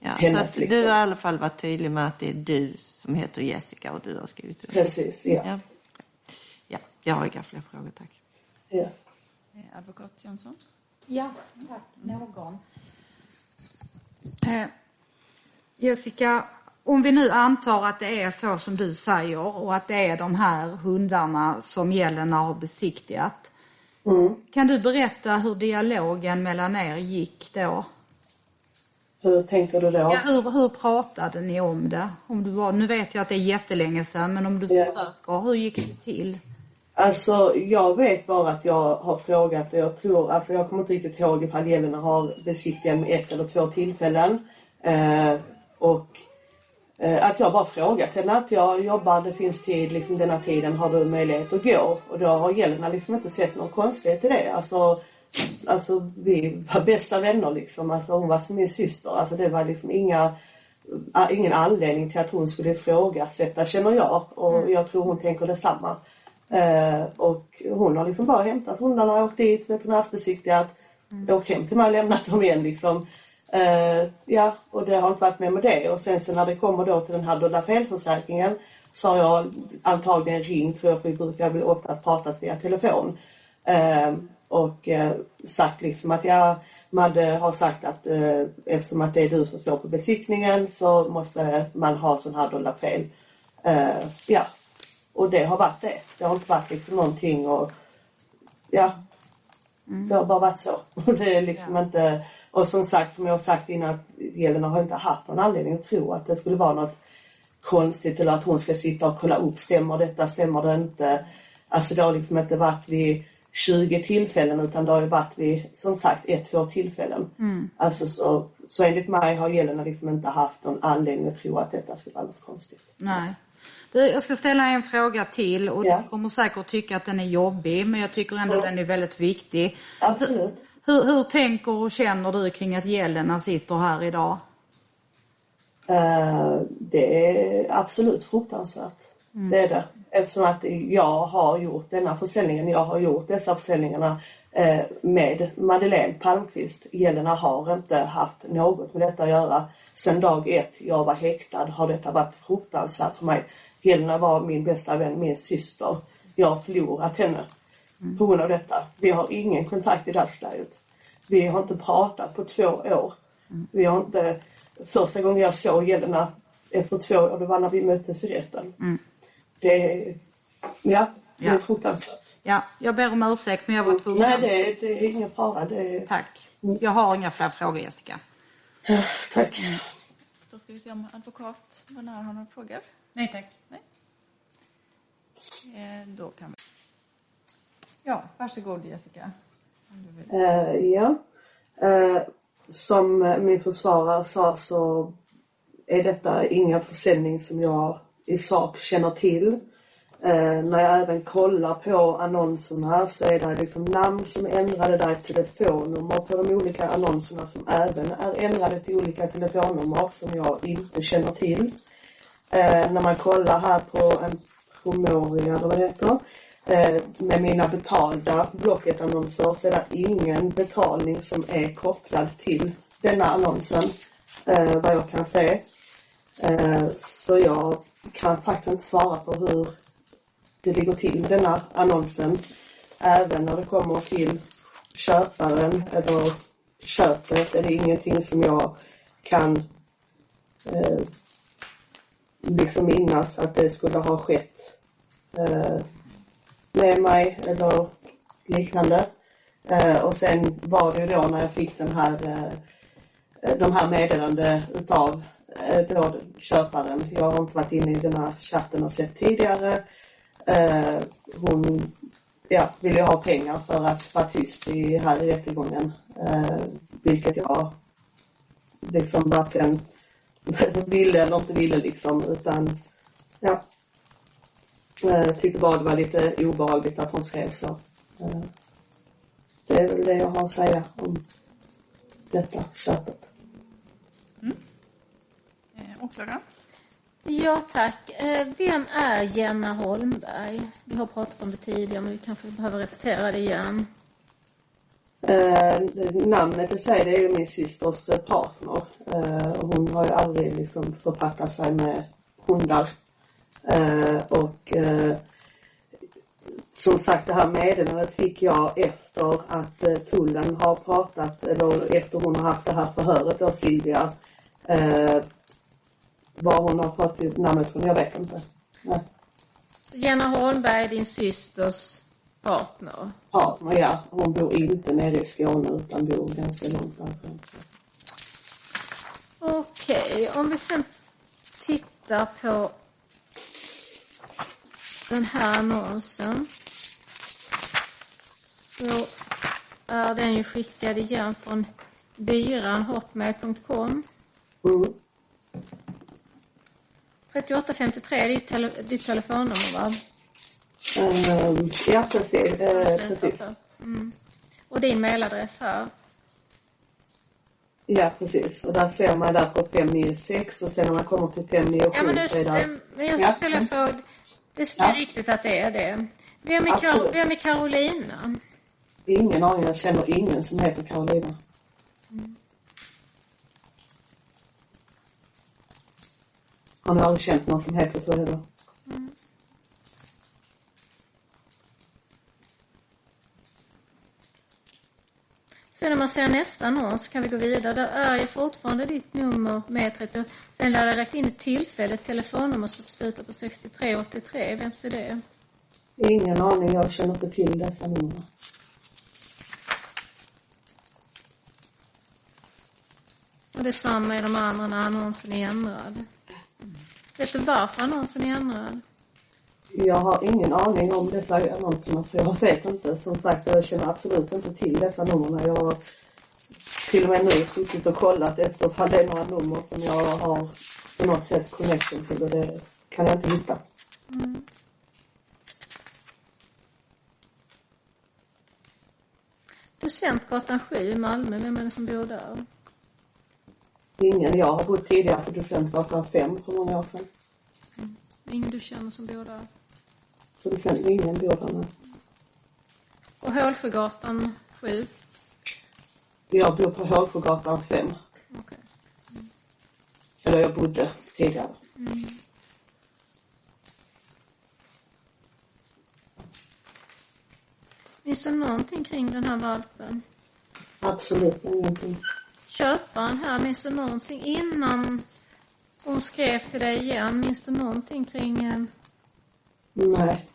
Ja, så hennes, att liksom. du har i alla fall varit tydlig med att det är du som heter Jessica och du har skrivit under. Precis, ja. Ja. Ja, jag har inga fler frågor tack. ja. Eh, Advokat Jönsson? Ja, tack. Någon. Eh, Jessica, om vi nu antar att det är så som du säger och att det är de här hundarna som Jelena har besiktigat. Mm. Kan du berätta hur dialogen mellan er gick då? Hur tänker du då? Ja, hur, hur pratade ni om det? Om du var, nu vet jag att det är jättelänge sedan, men om du Ja. försöker, hur gick det till? Alltså jag vet bara att jag har frågat och jag tror, alltså jag kommer inte riktigt ihåg ifall Jelena har besiktigat med ett eller två tillfällen. Eh, och eh, att jag bara frågat henne att jag jobbar, det finns tid, liksom denna tiden har du möjlighet att gå? Och då har Jelena liksom inte sett någon konstighet i det. Alltså, alltså vi var bästa vänner liksom. Alltså hon var som min syster. Alltså det var liksom inga ingen anledning till att hon skulle ifrågasätta känner jag och jag tror hon tänker detsamma. Eh, och hon har liksom bara hämtat hundarna, åkt dit, veterinärsbesiktigat, åkt hem till mig och lämnat dem igen liksom. Eh, ja, och det har inte varit med med det. Och sen så när det kommer då till den här dolda felförsäkringen så har jag antagligen ringt, för vi brukar väl ofta prata via telefon. Eh, och eh, sagt liksom att jag Madde har sagt att eh, eftersom att det är du som står på besiktningen så måste man ha sån här dolda fel. Eh, ja, och det har varit det. Det har inte varit liksom någonting och ja, det har bara varit så. [laughs] Och det är liksom inte, och som sagt, som jag har sagt innan, att Jelena har inte haft någon anledning att tro att det skulle vara något konstigt eller att hon ska sitta och kolla upp, stämmer detta, stämmer det inte? Alltså det har liksom inte varit vid 20 tillfällen utan det har ju varit vid, som sagt, ett, två tillfällen. Alltså så, så enligt mig har Jelena liksom inte haft någon anledning att tro att detta skulle vara något konstigt. Nej. Jag ska ställa en fråga till och Ja. du kommer säkert tycka att den är jobbig men jag tycker ändå Ja. den är väldigt viktig. Absolut. Hur, hur tänker och känner du kring att Jelena sitter här idag? Eh, det är absolut fruktansvärt. Det är det. Eftersom att jag har gjort denna försäljningen, jag har gjort dessa försäljningarna eh, med Madeleine Palmqvist. Jelena har inte haft något med detta att göra. Sen dag ett jag var häktad har detta varit fruktansvärt för mig. Jelena var min bästa vän, min syster. Jag har förlorat henne på grund av detta. Vi har ingen kontakt i dagsläget. Vi har inte pratat på två år. Vi har inte... Första gången jag såg Jelena efter två år, det var när vi möttes i rätten. Det är... Ja, det är Ja. fruktansvärt. Ja, jag ber om ursäkt men jag var tvungen. Nej, det är, det är ingen fara. Det. Tack. Jag har inga fler frågor Jessica. Tack. Då ska vi se om advokat Bonär har några frågor. Nej tack. Eh, då kan vi... Ja, varsågod Jessica. Eh, ja. Eh, som min försvarare sa så är detta ingen försäljning som jag i sak känner till. Eh, när jag även kollar på annonserna så är det liksom namn som är ändrade, där är telefonnummer på de olika annonserna som även är ändrade till olika telefonnummer som jag inte känner till. Eh, när man kollar här på en promemoria eller vad det heter, eh, med mina betalda Blocket-annonser så är det ingen betalning som är kopplad till denna annonsen, eh, vad jag kan se. Eh, så jag kan faktiskt inte svara på hur det ligger till med denna annonsen. Även när det kommer till köparen eller köpet är det ingenting som jag kan eh, liksom minnas att det skulle ha skett eh, med mig eller liknande. Eh, och sen var det ju då när jag fick den här, eh, de här meddelande utav eh, då köparen. Jag har inte varit inne i den här chatten och sett tidigare. Eh, hon ja, ville ha pengar för att vara tyst i, här i rättegången. Eh, vilket jag liksom verkligen [laughs] ville eller inte ville liksom utan ja. Eh, tyckte bara det var lite obehagligt att hon skrev så. Eh, det är väl det jag har att säga om detta köpet. Eh, åklagaren? Ja, tack. Vem är Jenna Holmberg? Vi har pratat om det tidigare, men vi kanske behöver repetera det igen. Eh, namnet i sig det är ju min systers eh, partner. Eh, och hon har ju aldrig liksom författat sig med hundar. Eh, och eh, som sagt det här meddelandet fick jag efter att eh, tullen har pratat, eller efter hon har haft det här förhöret av Silvia. Eh, var hon har fått namnet från, jag vet inte. Nej. Jenna Holmberg, din systers partner. Partner, ja. Hon bor inte nere i Skåne utan bor ganska långt därifrån. Okej, om vi sen tittar på den här annonsen. Så är den ju skickad igen från byran hotmail.com. Mm. 3853 är ditt, tele, ditt telefonnummer va? Ehm, ja, precis. Eh, precis. Mm. Och din mailadress här. Ja, precis. Och där ser man där på 596 och sen när man kommer till 597 Ja, men, du, så är det... men jag Ja. ställa en fråga. Det är Ja. riktigt att det är det. Vem är, Kar- vem är Carolina? Ingen aning. Jag känner ingen som heter Karolina. Har ni aldrig känt någon som heter så heller? Sen när man ser nästa annons kan vi gå vidare. Där är ju fortfarande ditt nummer med 30. Sen lär det lagt in ett tillfälligt telefonnummer som slutar på 6383. Vems är det? Ingen aning. Jag känner inte till dessa nummer. Och detsamma är de andra när annonsen är ändrad. Vet du varför annonsen är ändrad? Jag har ingen aning om dessa annonserna så jag vet inte. Som sagt, jag känner absolut inte till dessa nummer. Jag har till och med nu suttit och kollat efter ifall det är några nummer som jag har på något sätt connection till och det kan jag inte hitta. Docentgatan 7 i Malmö, vem är det som bor där? Ingen. Jag har bott tidigare på Docentgatan 5 för många år sedan. Ingen du känner som bor där? Det sen ingen bor där nu. Och Hålsjögatan 7? Jag bor på Hålsjögatan 5. Okej. Eller jag bodde tidigare. Finns det någonting kring den här valpen? Absolut ingenting. Köparen här, minns du någonting innan hon skrev till dig igen? Minns du någonting kring... Eh, Nej.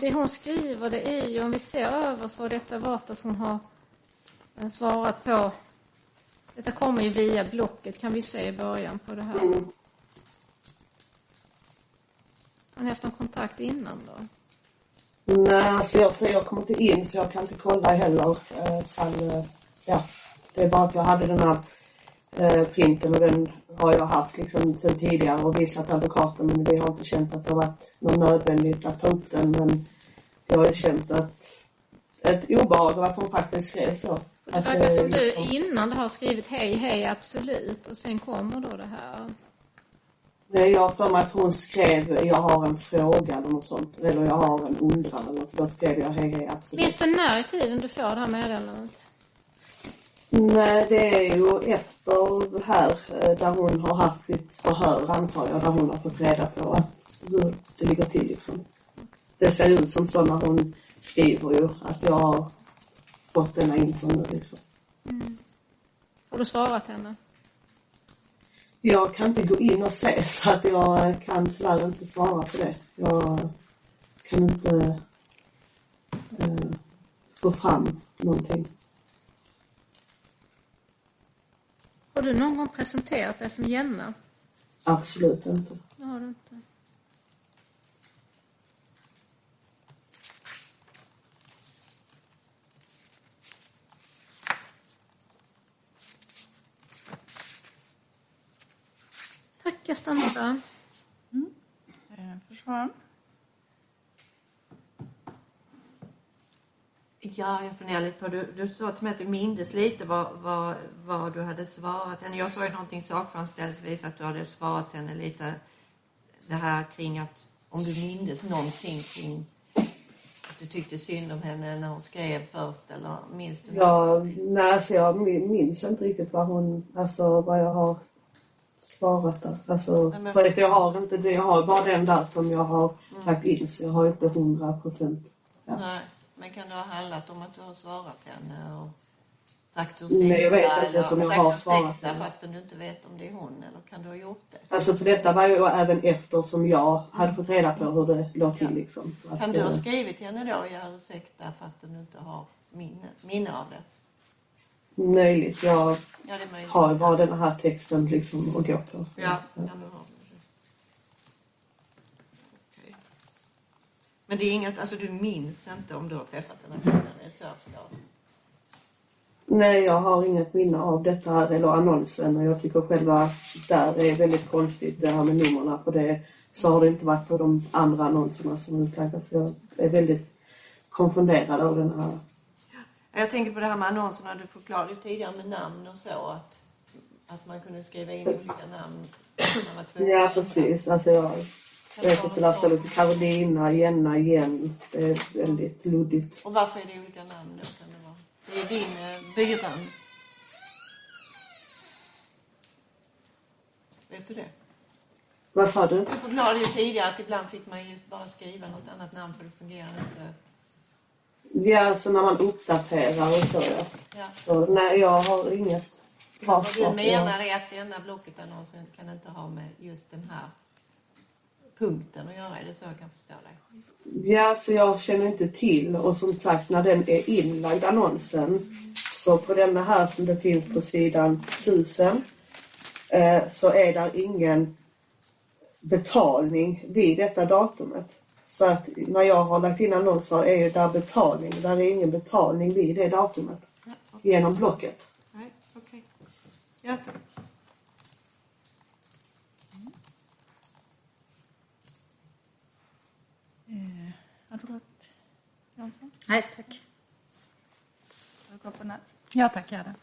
Det hon skriver, det är ju, om vi ser över så har detta varit att hon har eh, svarat på... Detta kommer ju via Blocket, kan vi se i början på det här. Mm. Har ni haft någon kontakt innan då? Nej, så jag, så jag kommer inte in så jag kan inte kolla heller. Eh, fall, eh, ja, det är bara att jag hade den här eh, printen och den har jag haft liksom sedan tidigare och visat advokaten men vi har inte känt att det har varit något nödvändigt att ta upp den men jag har ju känt att ett obehag av att hon faktiskt skrev så. Det verkar eh, som du liksom- innan det har skrivit hej, hej, absolut. Och sen kommer då det här. Nej, jag har för mig att hon skrev jag har en fråga eller något sånt. Eller jag har en undran eller något. Då skrev jag hej hej absolut. Minns du när i tiden du får det här meddelandet? Nej, det är ju efter här eh, där hon har haft sitt förhör antar jag. Där hon har fått reda på att, hur det ligger till liksom. Det ser ut som så när hon skriver ju att jag har fått denna info nu liksom. Har du svarat henne? Jag kan inte gå in och se så att jag eh, kan tyvärr inte svara på det. Jag kan inte eh, få fram någonting. Har du någon gång presenterat dig som Jenna? Absolut inte. Det har du inte. Tack, jag stannar där. Eh, Försvararen? Ja, jag funderar lite på, du, du sa till mig att du mindes lite vad, vad, vad du hade svarat henne. Jag sa ju någonting sakframställningsvis att du hade svarat henne lite det här kring att om du mindes någonting kring att du tyckte synd om henne när hon skrev först eller minns du Ja, någonting? nej, alltså jag min- minns inte riktigt vad hon, alltså vad jag har svarat där. Alltså, Nej, men- för att jag har inte det, jag har bara den där som jag har lagt in så jag har inte hundra procent. Ja. Nej, men kan det ha handlat om att du har svarat henne och sagt Nej, jag vet ursäkta inte som jag har ursäkta svarat henne. fastän du inte vet om det är hon eller kan du ha gjort det? Alltså för detta var ju även efter som jag hade fått reda på hur det låg till liksom. Så att, Kan du ha eh, skrivit till henne då göra ursäkta fastän du inte har minne, minne av det? Möjligt. Jag Ja, möjligt. har bara den här texten liksom att gå på. Ja, ja har du det. Okej. Men det är inget, alltså du minns inte om du har träffat den här kvinnan, det är så jag förstår. Nej, jag har inget minne av detta här eller annonsen och jag tycker själva där är väldigt konstigt det här med numren för det så har det inte varit på de andra annonserna som utlagdas. Jag är väldigt konfunderad av den här. Jag tänker på det här med annonserna, du förklarade ju tidigare med namn och så att, att man kunde skriva in olika namn. Ja, precis. Alltså jag Det det är Carolina, Jenna, Jen. Det är väldigt luddigt. Och varför är det olika namn då? Kan det, vara? det är din eh, byram. Vet du det? Vad sa du? Du förklarade ju tidigare att ibland fick man ju bara skriva något annat namn för det fungerar inte. Ja, alltså när man uppdaterar och så ja. Ja. Så, nej, jag har inget bra Vad du menar är att denna Blocket-annonsen kan inte ha med just den här punkten att göra. Är det så jag kan förstå dig? Ja, så jag känner inte till och som sagt när den är inlagd annonsen så på denna här som det finns på sidan 1000 eh, så är där ingen betalning vid detta datumet. Så att när jag har lagt in annonser är där betalning. Där är ingen betalning vid det datumet Ja, okej. genom Blocket. Nej, okej. Ja, tack. Eh, advokat Jansson? Nej, tack. Den här? Ja tack, gärna.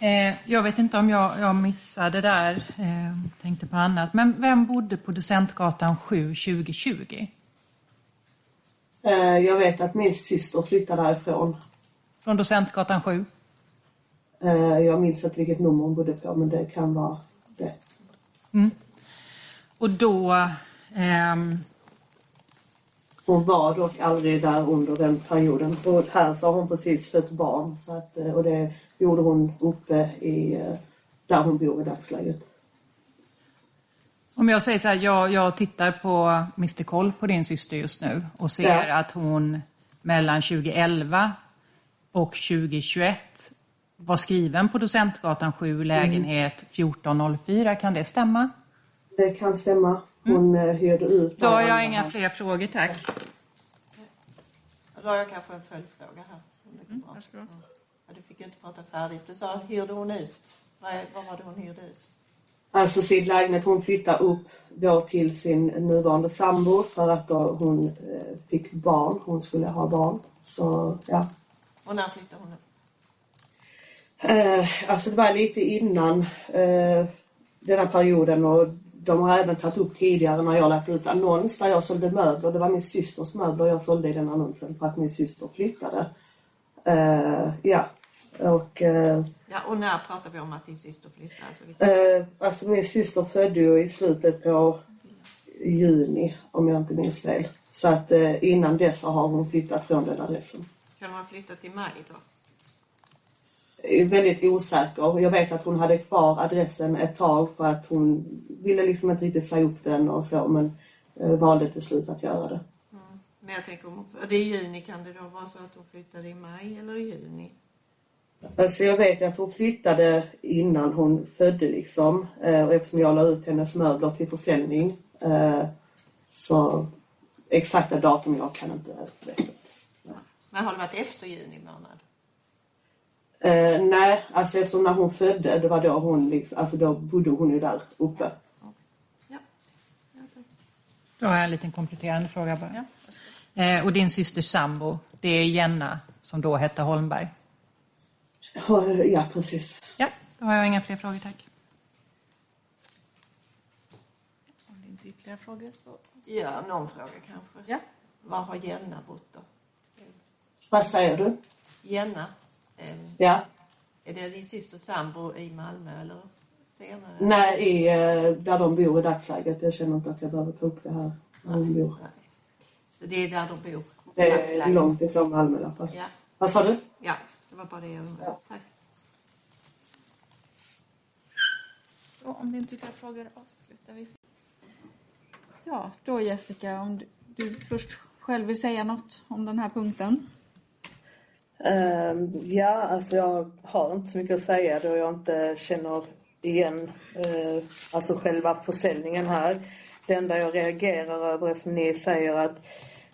Eh, jag vet inte om jag, jag missade där, eh, tänkte på annat. Men vem bodde på Docentgatan 7 2020? Eh, jag vet att min syster flyttade därifrån. Från Docentgatan 7? Eh, jag minns inte vilket nummer hon bodde på men det kan vara det. Och då... Hon var dock aldrig där under den perioden. Och här så har hon precis fött barn så att, eh, och det gjorde hon uppe i eh, där hon bor i dagsläget. Om jag säger så här, jag, jag tittar på Mr Koll på din syster just nu och ser Ja. att hon mellan 2011 och 2021 var skriven på Docentgatan 7, lägenhet 1404. Kan det stämma? Det kan stämma. Hon mm. hyrde ut. Då har jag inga här. fler frågor, tack. Då har jag kanske en följdfråga här. Om det går bra. varsågod. Ja. Du fick ju inte prata färdigt. Du sa, hyrde hon ut? Vad, vad var det hon hyrde ut? Alltså sin lägenhet, hon flyttade upp då till sin nuvarande sambo för att då hon eh, fick barn. Hon skulle ha barn. Så ja. Och när flyttade hon upp? Eh, alltså det var lite innan eh, den här perioden och de har även tagit upp tidigare när jag lagt ut annons där jag sålde möbler. Det var min systers möbler jag sålde i den annonsen för att min syster flyttade. Eh, ja, och eh, Ja, och när pratar vi om att din syster flyttade? Alltså, vilken- eh, alltså min syster födde ju i slutet på juni om jag inte minns fel. Så att innan dess har hon flyttat från den adressen. Kan hon ha flyttat i maj då? Väldigt osäker. Jag vet att hon hade kvar adressen ett tag för att hon ville liksom inte riktigt säga upp den och så men eh, valde till slut att göra det. Men jag tänker, om det är juni, kan det då vara så att hon flyttade i maj eller i juni? Alltså jag vet att hon flyttade innan hon födde liksom. Eh, och eftersom jag la ut hennes möbler till försäljning. Eh, så exakta datum jag kan inte veta. Men har det varit efter juni månad? Eh, nej, alltså eftersom när hon födde, det var då hon liksom, alltså då bodde hon ju där uppe. Ja. Då har jag en liten kompletterande fråga bara. Eh, och din systers sambo, det är Jenna som då hette Holmberg? Ja, Ja, precis. Ja, då har jag inga fler frågor, tack. Om det inte är ytterligare frågor så... Ja, någon fråga kanske. Ja. Var har Jenna bott då? Vad säger du? Jenna, Ja. är det din systers sambo i Malmö eller senare? Nej, i, eh, där de bor i dagsläget. Jag känner inte att jag behöver ta upp det här. Där de bor. Nej. Så det är där de bor? Det är dagsläget? långt ifrån Malmö i alla fall. Ja, Vad sa du? ja, det var bara det jag undrade. Ja. Tack. Så om det inte är ytterligare frågor avslutar vi. Ja, då Jessica, om du, du först själv vill säga något om den här punkten. Ehm, ja, alltså jag har inte så mycket att säga då jag inte känner igen uh, alltså själva försäljningen här. Det enda jag reagerar över eftersom ni säger att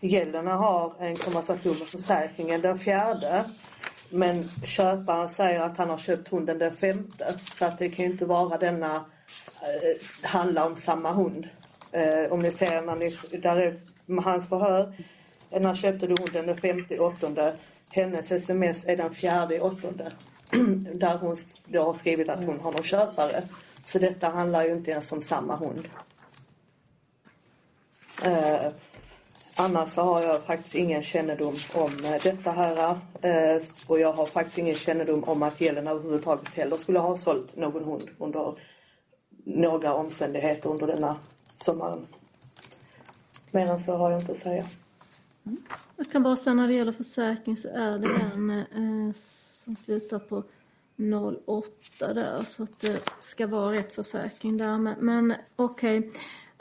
gälderna har en konversation med försäkringen den fjärde. Men köparen säger att han har köpt hunden den femte. Så att det kan ju inte vara denna, eh, handla om samma hund. Eh, om ni ser när ni, där är hans förhör. När köpte du hunden den femte åttonde. Hennes sms är den fjärde åttonde. [clears throat] där hon då har skrivit att hon har någon köpare. Så detta handlar ju inte ens om samma hund. Eh, annars så har jag faktiskt ingen kännedom om eh, detta här. Eh, och jag har faktiskt ingen kännedom om att Jelena överhuvudtaget heller skulle ha sålt någon hund under några omständigheter under denna sommaren. Mer än så har jag inte att säga. Jag kan bara säga när det gäller försäkring så är det den eh, som slutar på 08 där så att det ska vara rätt försäkring där. Men, men okej.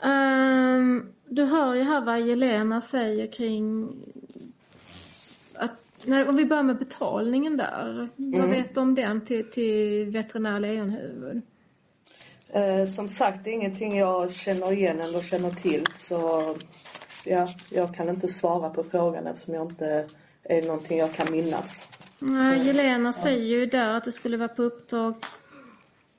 Ehm, du hör ju här vad Jelena säger kring att, när, om vi börjar med betalningen där. Vad vet du om den till, till veterinär Lejonhuvud? Eh, som sagt, det är ingenting jag känner igen eller känner till. Så ja, jag kan inte svara på frågan eftersom jag inte är någonting jag kan minnas. Nej, Jelena säger ju där att det skulle vara på uppdrag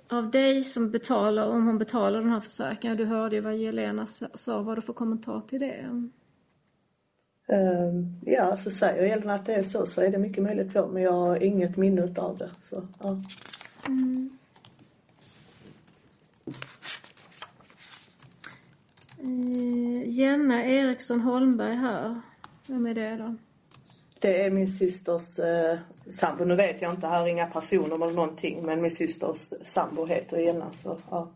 av dig som betalar, om hon betalar den här försäkringen. Du hörde ju vad Jelena sa, vad du för kommentar till det? Eh, ja, så säger Jelena att det är så, så är det mycket möjligt så. Men jag har inget minne utav det. Så, ja. Eh, Jenna Eriksson Holmberg här. Vem är det då? Det är min systers eh, sambo. Nu vet jag inte, här är inga personer eller någonting. Men min systers sambo heter Jenna. Så, ja.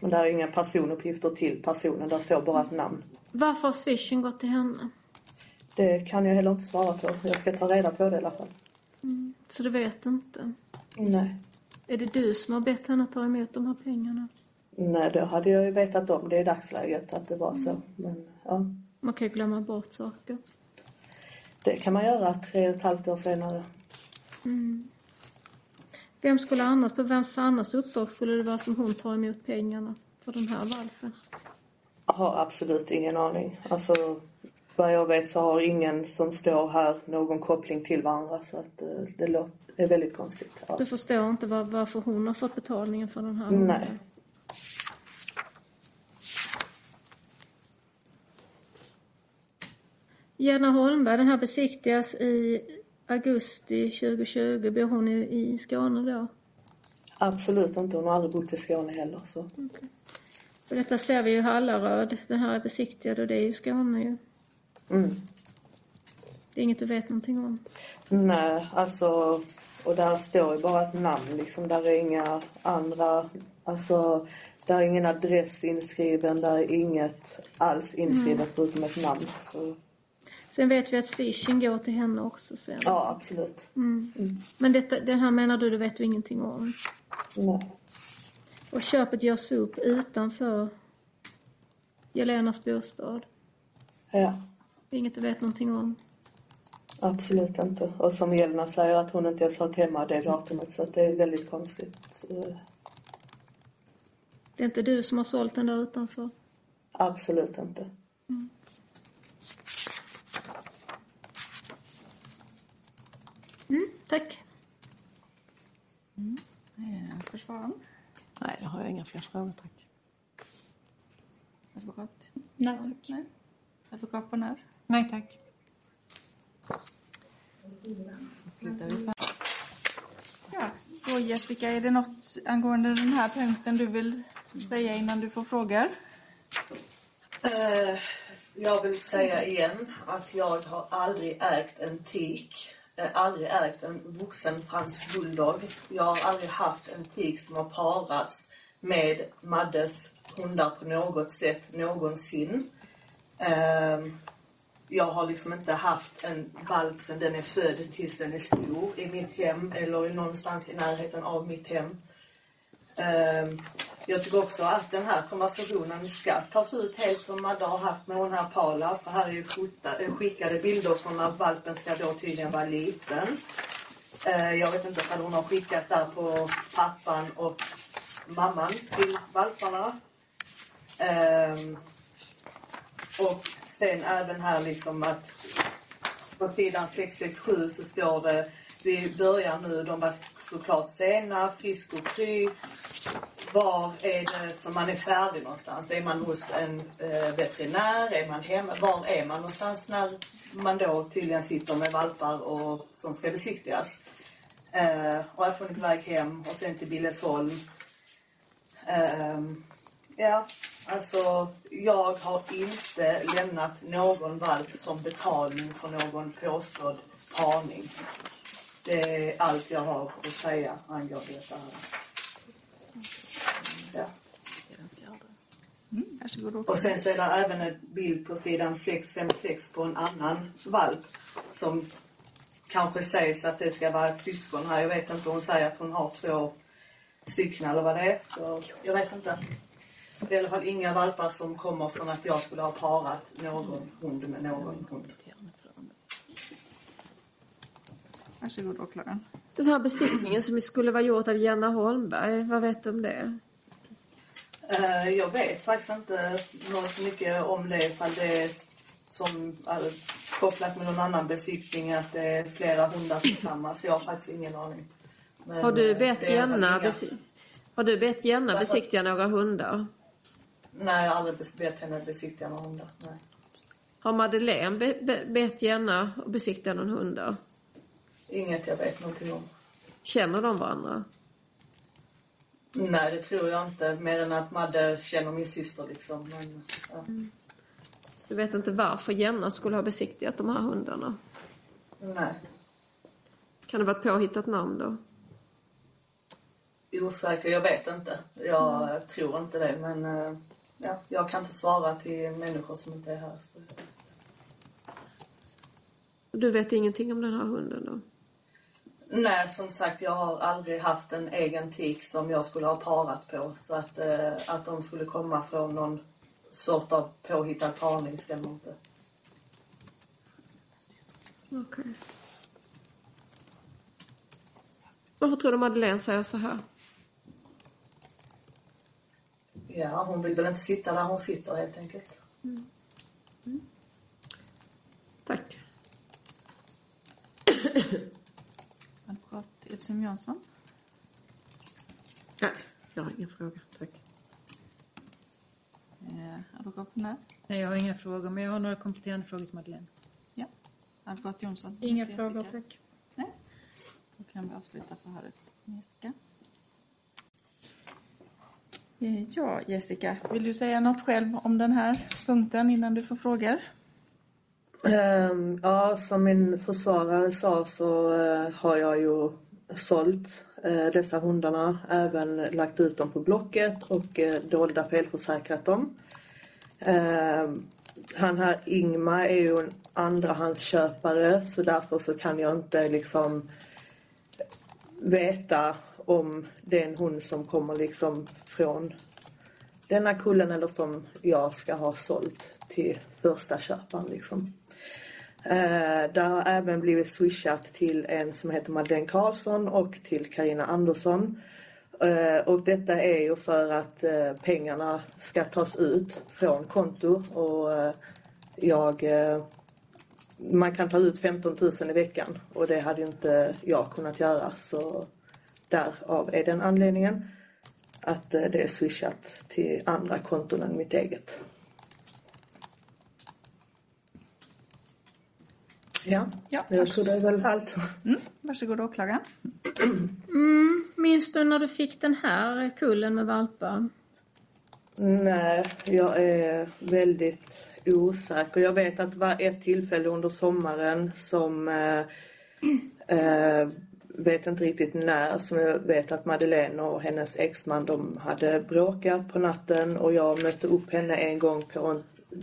Men där är inga personuppgifter till personen. Där står bara ett namn. Varför har swishen gått till henne? Det kan jag heller inte svara på. Jag ska ta reda på det i alla fall. Så du vet inte? Nej. Är det du som har bett henne ta emot de här pengarna? Nej, då hade jag ju vetat om det i dagsläget att det var så. Men ja, Man kan ju glömma bort saker. det kan man göra tre och ett halvt år senare. Vem skulle annars, på vems annars uppdrag skulle det vara som hon tar emot pengarna för den här valpen? Jag har absolut ingen aning. Alltså, vad jag vet så har ingen som står här någon koppling till varandra. Så att eh, det låter, är väldigt konstigt. Ja. Du förstår inte var, varför hon har fått betalningen för den här Nej. hunden? Jenna Holmberg, den här besiktigas i augusti 2020. Bor hon i, i Skåne då? Absolut inte. Hon har aldrig bott i Skåne heller. Så. För detta ser vi ju i Hallaröd. Den här är besiktigad och det är ju Skåne ju. Mm. Det är inget du vet någonting om. Nej, alltså... Och där står ju bara ett namn liksom. Där är inga andra... Alltså, där är ingen adress inskriven. Där är inget alls inskrivet förutom ett namn. Så, Sen vet vi att swishen går till henne också sen. ja, absolut. Men detta, det här menar du, det vet du ingenting om? Nej. Och köpet görs upp utanför Jelenas bostad? Ja. Inget du vet någonting om? Absolut inte. Och som Jelna säger att hon inte ens har hemma det datumet så att det är väldigt konstigt. Det är inte du som har sålt den där utanför? Absolut inte. Mm. Mm, tack. Mm. Eh, försvararen? Nej, då har jag inga fler frågor tack. Advokat? Nej tack. Nej. Advokat på när? Nej tack. slutar vi på. Ja, då Jessica, är det något angående den här punkten du vill säga innan du får frågor? Uh, jag vill säga igen att jag har aldrig ägt en tik. Jag har aldrig ägt en vuxen fransk bulldog. Jag har aldrig haft en tik som har parats med Maddes hundar på något sätt någonsin. Ehm, jag har liksom inte haft en valp sedan den är född tills den är stor i mitt hem eller någonstans i närheten av mitt hem. Ehm, jag tycker också att den här konversationen ska tas ut helt som Madde har haft med hon här Paula. För här är ju eh, skickade bilder från när valpen ska då tydligen vara liten. Eh, jag vet inte om hon har skickat där på pappan och mamman till valparna. Ehm, och sen även här liksom att på sidan 667 så står det vi börjar nu, de var såklart sena, frisk och kry. Var är det som man är färdig någonstans? Är man hos en eh, veterinär? Är man hemma? Var är man någonstans när man då tydligen sitter med valpar och, som ska besiktigas? Eh, och att funnit väg hem och sen till Billesholm. Eh, ja, Alltså, jag har inte lämnat någon valp som betalning för någon påstådd parning. Det är allt jag har att säga angående detta Ja. Mm, och sen så är det även en bild på sidan 656 på en annan valp som kanske sägs att det ska vara ett syskon här. Jag vet inte, hon säger att hon har två stycken eller vad det är. Så jag vet inte. Det är i alla fall inga valpar som kommer från att jag skulle ha parat någon hund med någon hund. Varsågod åklagaren. Den här besiktningen som skulle vara gjord av Jenna Holmberg, vad vet du om det? Uh, jag vet faktiskt inte så mycket om det ifall det är som uh, kopplat med någon annan besiktning att det är flera hundar tillsammans. Jag har faktiskt ingen aning. Men, har du bett Jenna, besi har du bett Jenna alltså, besiktiga några hundar? Nej, jag har aldrig bett henne besiktiga någon hund. Nej. Har Madeleine be, be, bett Jenna besiktiga någon hund? Inget jag vet någonting om. Känner de varandra? Nej, det tror jag inte. Mer än att Madde känner min syster liksom. Men, ja. mm. Du vet inte varför Jenna skulle ha besiktigat de här hundarna? Nej. Kan det vara ett påhittat namn då? Osäker, jag vet inte. Jag mm. tror inte det, men eh, ja, jag kan inte svara till människor som inte är här. Så. Du vet ingenting om den här hunden då? Nej, som sagt, jag har aldrig haft en egen tik som jag skulle ha parat på. Så att, eh, att de skulle komma från någon sort av påhittad parning stämmer inte. Okej. Okay. Varför tror du Madeleine säger så här? Ja, hon vill väl inte sitta där hon sitter helt enkelt. Mm. Mm. Tack. Elsum Jansson? Nej, jag har ingen fråga. Tack. Eh, advokat? Nej, jag har inga frågor, men jag har några kompletterande frågor till Madeleine. Ja. Advokat Jonsson? Inga frågor, tack. Nej. Då kan vi avsluta förhöret med Jessica. Eh, ja, Jessica, vill du säga något själv om den här punkten innan du får frågor? Um, ja, som min försvarare sa så uh, har jag ju sålt eh, dessa hundarna, även lagt ut dem på Blocket och eh, dolda felförsäkrat dem. Ehm, han här Ingmar är ju en andrahandsköpare så därför så kan jag inte liksom veta om det är en hund som kommer liksom från denna kullen eller som jag ska ha sålt till första köparen liksom. Eh, det har även blivit swishat till en som heter Madeleine Karlsson och till Karina Andersson. Eh, och detta är ju för att eh, pengarna ska tas ut från konto och eh, jag eh, man kan ta ut 15 000 i veckan och det hade inte jag kunnat göra så därav är den anledningen att eh, det är swishat till andra konton än mitt eget. Ja, Ja. jag tror det är väl allt. Mm. Varsågod åklagaren. Mm, minns du när du fick den här kullen med valpar? Nej, jag är väldigt osäker. Jag vet att det var ett tillfälle under sommaren som eh, eh, vet inte riktigt när, som jag vet att Madeleine och hennes exman de hade bråkat på natten och jag mötte upp henne en gång på en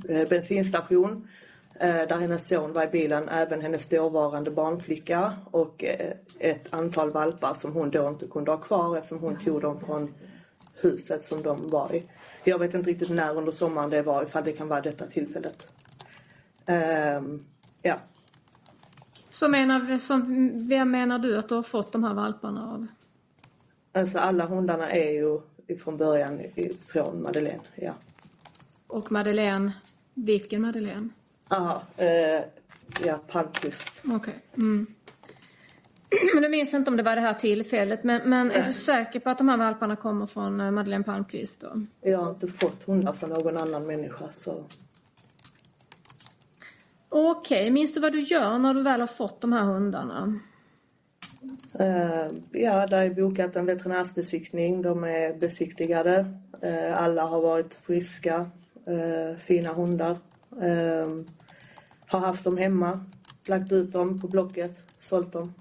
eh, bensinstation eh, där hennes son var i bilen, även hennes dåvarande barnflicka och eh, ett antal valpar som hon då inte kunde ha kvar eftersom hon tog dem från huset som de var i. Jag vet inte riktigt när under sommaren det var, ifall det kan vara detta tillfället. Ehm, ja, Så menar, som, vem menar du att du har fått de här valparna av? alltså alla hundarna är ju från början från Madeleine, ja. Och Madeleine, vilken Madeleine? Aha, eh, ja, Palmqvist. Okej. Mm. [clears throat] Men du minns inte om det var det här tillfället. Men, men är du säker på att de här valparna kommer från eh, Madeleine Palmqvist då? Jag har inte fått hundar från någon annan människa så. Okej, minns du vad du gör när du väl har fått de här hundarna? Eh, ja, där är bokat en veterinärsbesiktning. De är besiktigade. Eh, alla har varit friska. Fina hundar. Eh, har haft dem hemma. Lagt ut dem på Blocket. Sålt dem.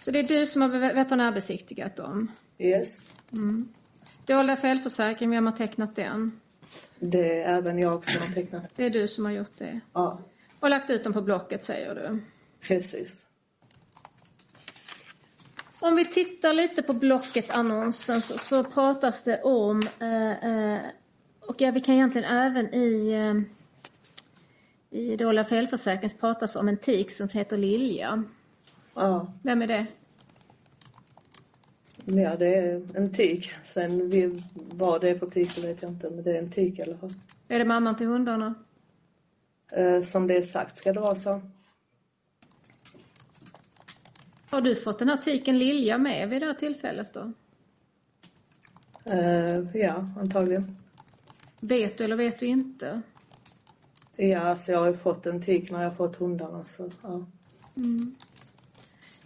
Så det är du som har ve- veterinärbesiktigat dem? Yes. Dåliga självförsäkring, vem har tecknat den? Det är även jag som har tecknat. Det är du som har gjort det. Ja, Och lagt ut dem på Blocket säger du? precis. Om vi tittar lite på Blocket-annonsen så, så pratas det om, eh, eh, och ja, vi kan egentligen även i, eh, i dåliga felförsäkring pratas om en tik som heter Lilja. Ja, Vem är det? ja det är en tik. Sen vi, vad det är för tik vet jag inte. Men det är en tik i alla fall. Är det mamman till hundarna? Eh, som det är sagt ska det vara så. Har du fått den här tiken Lilja med vid det här tillfället då? Eh, ja, antagligen. Vet du eller vet du inte? Ja, alltså jag har ju fått en tik när jag har fått hundarna. Så, ja.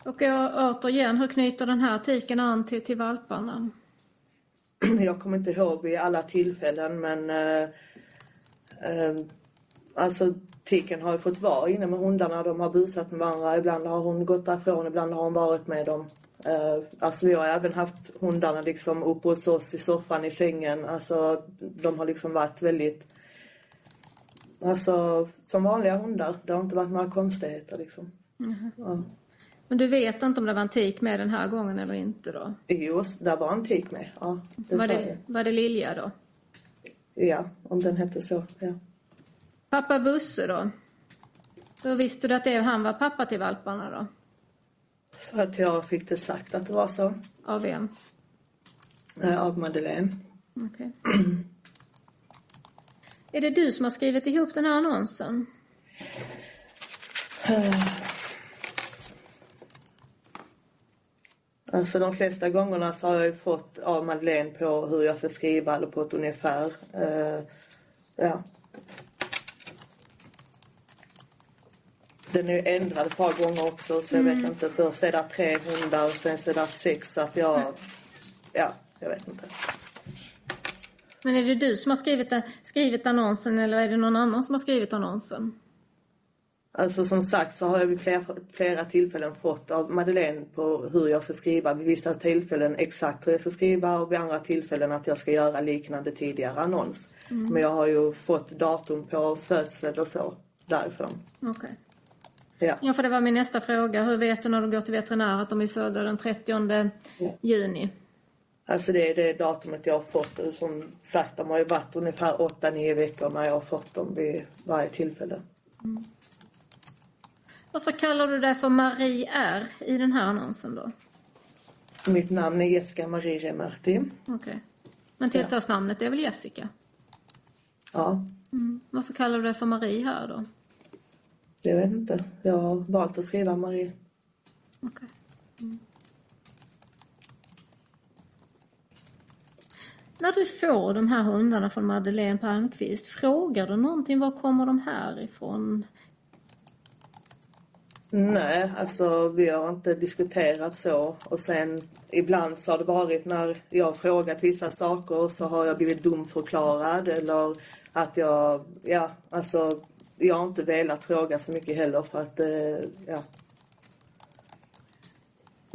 Och jag, återigen, hur knyter den här tiken an till, till valparna? [clears throat] Jag kommer inte ihåg vid alla tillfällen men eh, eh, alltså tiken har ju fått vara inne med hundarna. De har busat med varandra. Ibland har hon gått därifrån, ibland har hon varit med dem. Eh, alltså vi har även haft hundarna liksom uppe hos oss i soffan i sängen. Alltså de har liksom varit väldigt Alltså som vanliga hundar. Det har inte varit några konstigheter liksom. Ja. Men du vet inte om det var en tik med den här gången eller inte då? Jo, där var en tik med. Ja, det Var det, var det Lilja då? Ja, om den hette så. Ja. Pappa Busse då? Då visste du att det, han var pappa till valparna då? För att jag fick det sagt att det var så. Av vem? Eh, av Madeleine. Okej. [clears throat] Är det du som har skrivit ihop den här annonsen? Alltså de flesta gångerna så har jag ju fått av Madeleine på hur jag ska skriva eller på ett ungefär. Eh, ja. Den är ju ändrad ett par gånger också så jag vet inte. Först är det tre hundar och sen är det sex så att jag... Ja, jag vet inte. Men är det du som har skrivit, skrivit annonsen eller är det någon annan som har skrivit annonsen? Alltså som sagt så har jag vid flera, flera tillfällen fått av Madeleine på hur jag ska skriva. Vid vissa tillfällen exakt hur jag ska skriva och vid andra tillfällen att jag ska göra liknande tidigare annons. Men jag har ju fått datum på födsel och så därifrån. Okej. Ja. Ja, för det var min nästa fråga. Hur vet du när du går till veterinär att de är födda den 30 juni? Alltså det är det datumet jag har fått. Och Som sagt, de har ju varit ungefär 8-9 veckor när jag har fått dem vid varje tillfälle. Varför kallar du dig för Marie R i den här annonsen då? Mitt namn är Jessica Marie Remarti. Okej. Okay. Men tilltalsnamnet är väl Jessica? Ja. Mm. Varför kallar du dig för Marie här då? Jag vet inte. Jag har valt att skriva Marie. Okej. Okay. Mm. När du får de här hundarna från Madeleine Palmqvist, frågar du någonting, var kommer de här ifrån? Nej, alltså vi har inte diskuterat så. Och sen ibland så har det varit när jag har frågat vissa saker så har jag blivit dumförklarad eller att jag, ja alltså jag har inte velat fråga så mycket heller för att, eh, ja.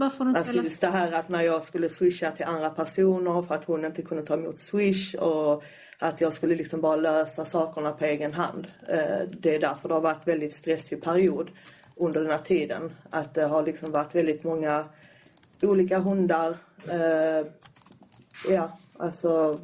Varför inte alltså just det här att när jag skulle swisha till andra personer för att hon inte kunde ta emot swish och att jag skulle liksom bara lösa sakerna på egen hand. Eh, det är därför det har varit väldigt stressig period under den här tiden. Att det har liksom varit väldigt många olika hundar. Eh, ja, alltså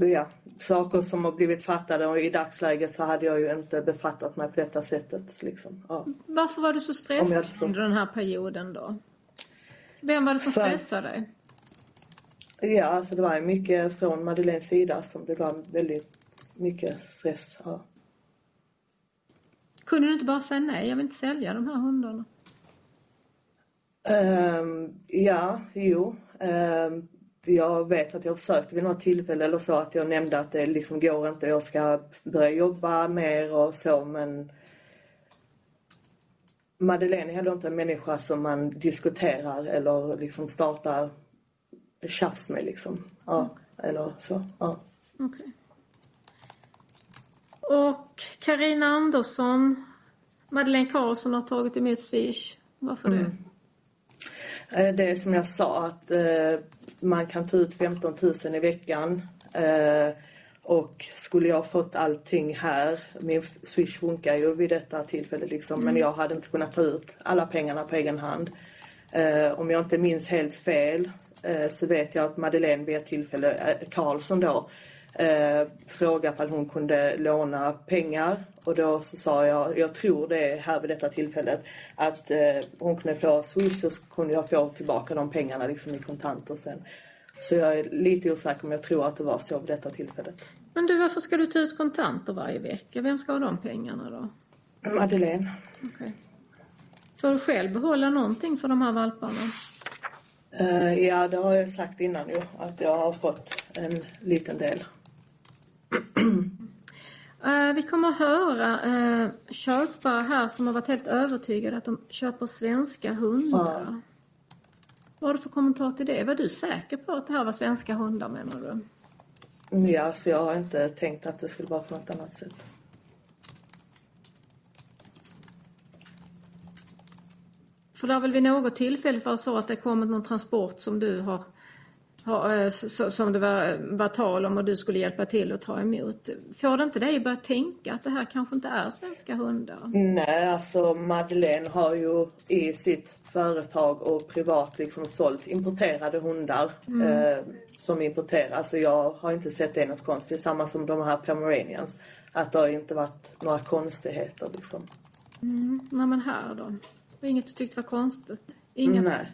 ja, saker som har blivit fattade och i dagsläget så hade jag ju inte befattat mig på detta sättet. Liksom. Ja. Varför var du så stressad jag... under den här perioden då? Vem var det som För... stressade dig? Ja, alltså det var mycket från Madeleines sida som det var väldigt mycket stress. Ja. Kunde du inte bara säga nej, jag vill inte sälja de här hundarna? Um, ja, jo. Um, jag vet att jag försökte vid något tillfälle eller så att jag nämnde att det liksom går inte, jag ska börja jobba mer och så men Madeleine är heller inte en människa som man diskuterar eller liksom startar tjafs med liksom. Ja, eller så. Ja. Okay. Och Karina Andersson, Madeleine Karlsson har tagit emot Swish. Varför mm. det? Eh, det är som jag sa att eh, man kan ta ut 15 000 i veckan. Eh, och skulle jag fått allting här, min swish funkar ju vid detta tillfälle liksom, mm. men jag hade inte kunnat ta ut alla pengarna på egen hand. Eh, om jag inte minns helt fel eh, så vet jag att Madeleine vid ett tillfälle, eh, Karlsson då, eh, frågade om hon kunde låna pengar och då så sa jag, jag tror det är här vid detta tillfället, att eh, hon kunde få swish och så kunde jag få tillbaka de pengarna liksom i kontanter sen. Så jag är lite osäker om jag tror att det var så vid detta tillfället. Men du, varför ska du ta ut kontanter varje vecka? Vem ska ha de pengarna då? Madeleine. Okay. Får du själv behålla någonting för de här valparna? Uh, ja, det har jag sagt innan ju, att jag har fått en liten del. Uh, [clears throat] vi kommer att höra uh, köpare här som har varit helt övertygade att de köper svenska hundar. Ja. Vad har du för kommentar till det? Var du säker på att det här var svenska hundar menar du? Ja, så jag har inte tänkt att det skulle vara på något annat sätt. För det har väl vid något tillfälle varit så att det kommit någon transport som du har Eh, som det var, var tal om och du skulle hjälpa till att ta emot. Får det inte dig att börja tänka att det här kanske inte är svenska hundar? Nej, alltså Madeleine har ju i sitt företag och privat liksom sålt importerade hundar mm. eh, som importeras. Så jag har inte sett det något konstigt. Samma som de här Pomeranians. Att det har inte varit några konstigheter liksom. Mm. Nej men här då? Inget du tyckte var konstigt? Inga Nej.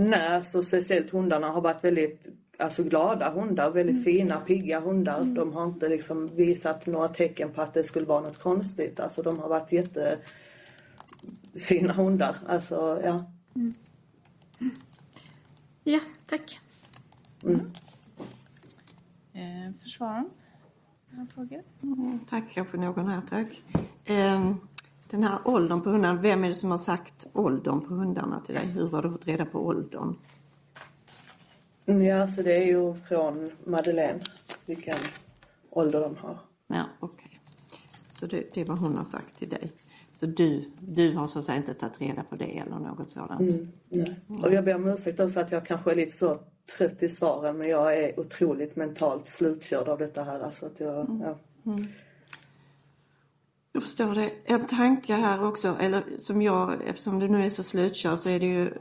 Nej, så speciellt hundarna har varit väldigt alltså glada hundar, väldigt mm. fina, pigga hundar. Mm. De har inte liksom visat några tecken på att det skulle vara något konstigt. Alltså de har varit jättefina hundar. Alltså, ja. Mm. Ja, tack. Mm. Eh, försvararen? Frågor? Mm, tack, kanske någon här, tack. Eh, den här åldern på hundarna, vem är det som har sagt åldern på hundarna till dig? Hur har du fått reda på åldern? Mm, ja, så det är ju från Madeleine vilken ålder de har. Ja, okej. Okay. Så det, det är vad hon har sagt till dig. Så du, du har så att säga inte tagit reda på det eller något sådant? Mm, nej. Och jag ber om ursäkt också att jag kanske är lite så trött i svaren men jag är otroligt mentalt slutkörd av detta här. Alltså att jag, mm. ja. Jag förstår det. En tanke här också, eller som jag, eftersom du nu är så slutkörd så är det ju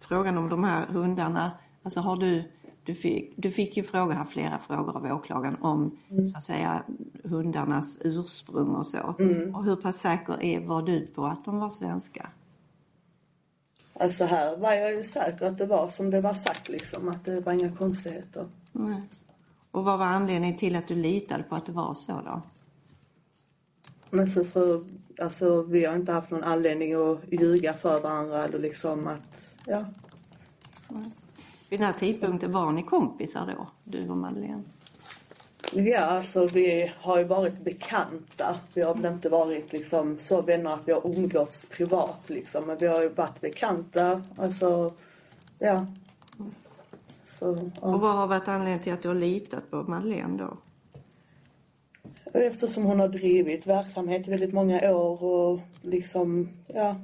frågan om de här hundarna. Alltså har du du fick, du fick ju fråga här flera frågor av åklagaren om Mm. så att säga hundarnas ursprung och så. Mm. Och hur pass säker är, var du på att de var svenska? Alltså här var jag ju säker att det var som det var sagt liksom, att det var inga konstigheter. Nej. Och vad var anledningen till att du litade på att det var så då? Men så för, alltså vi har inte haft någon anledning att ljuga för varandra eller liksom att, ja. Vid den här tidpunkten var ni kompisar då, du och Madeleine? Ja, alltså vi har ju varit bekanta. Vi har väl inte varit liksom så vänner att vi har umgåtts privat liksom. Men vi har ju varit bekanta. Alltså, ja. Så, Och ja. vad har varit anledningen till att du har litat på Madeleine då? Eftersom hon har drivit verksamhet i väldigt många år och liksom, ja.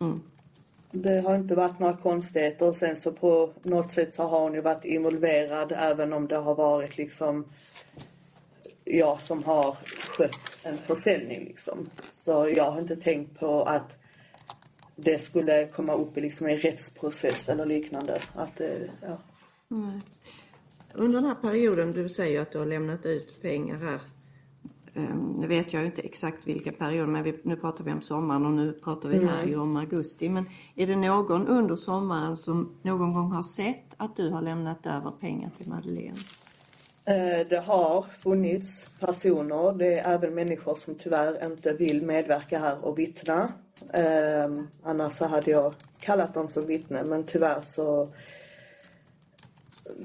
Mm. Det har inte varit några konstigheter och sen så på något sätt så har hon ju varit involverad även om det har varit liksom jag som har skött en försäljning liksom. Så jag har inte tänkt på att det skulle komma upp i liksom en rättsprocess eller liknande. Att det, ja. Nej. Under den här perioden, du säger att du har lämnat ut pengar här. Um, nu vet jag inte exakt vilka perioder, men vi, nu pratar vi om sommaren och nu pratar vi här ju om augusti. Men är det någon under sommaren som någon gång har sett att du har lämnat över pengar till Madeleine? Eh, Det har funnits personer, det är även människor som tyvärr inte vill medverka här och vittna. Eh, annars så hade jag kallat dem som vittne men tyvärr så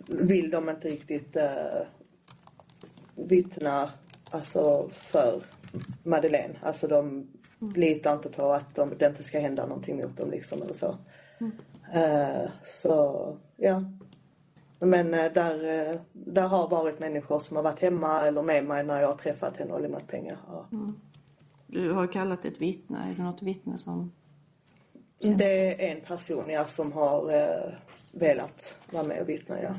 vill de inte riktigt eh, vittna alltså för Madeleine. Alltså de litar inte på att de, det inte ska hända någonting mot dem liksom eller så. Eh, så ja. Men eh, där, eh, där har varit människor som har varit hemma eller med mig när jag har träffat henne och lämnat pengar. Ja. Du har kallat ett vittne. Är det något vittne som... Det är en person ja, som har eh, velat vara med och vittna. Ja.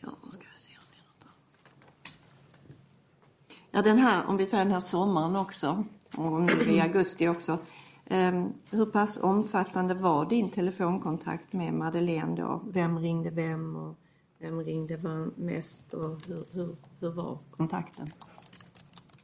Ja, ska vi se om det är något annat. Ja, den här, om vi säger den här sommaren också, och nu i augusti också. Eh, hur pass omfattande var din telefonkontakt med Madeleine då? Vem ringde vem och vem ringde mest och hur, hur, hur var kontakten?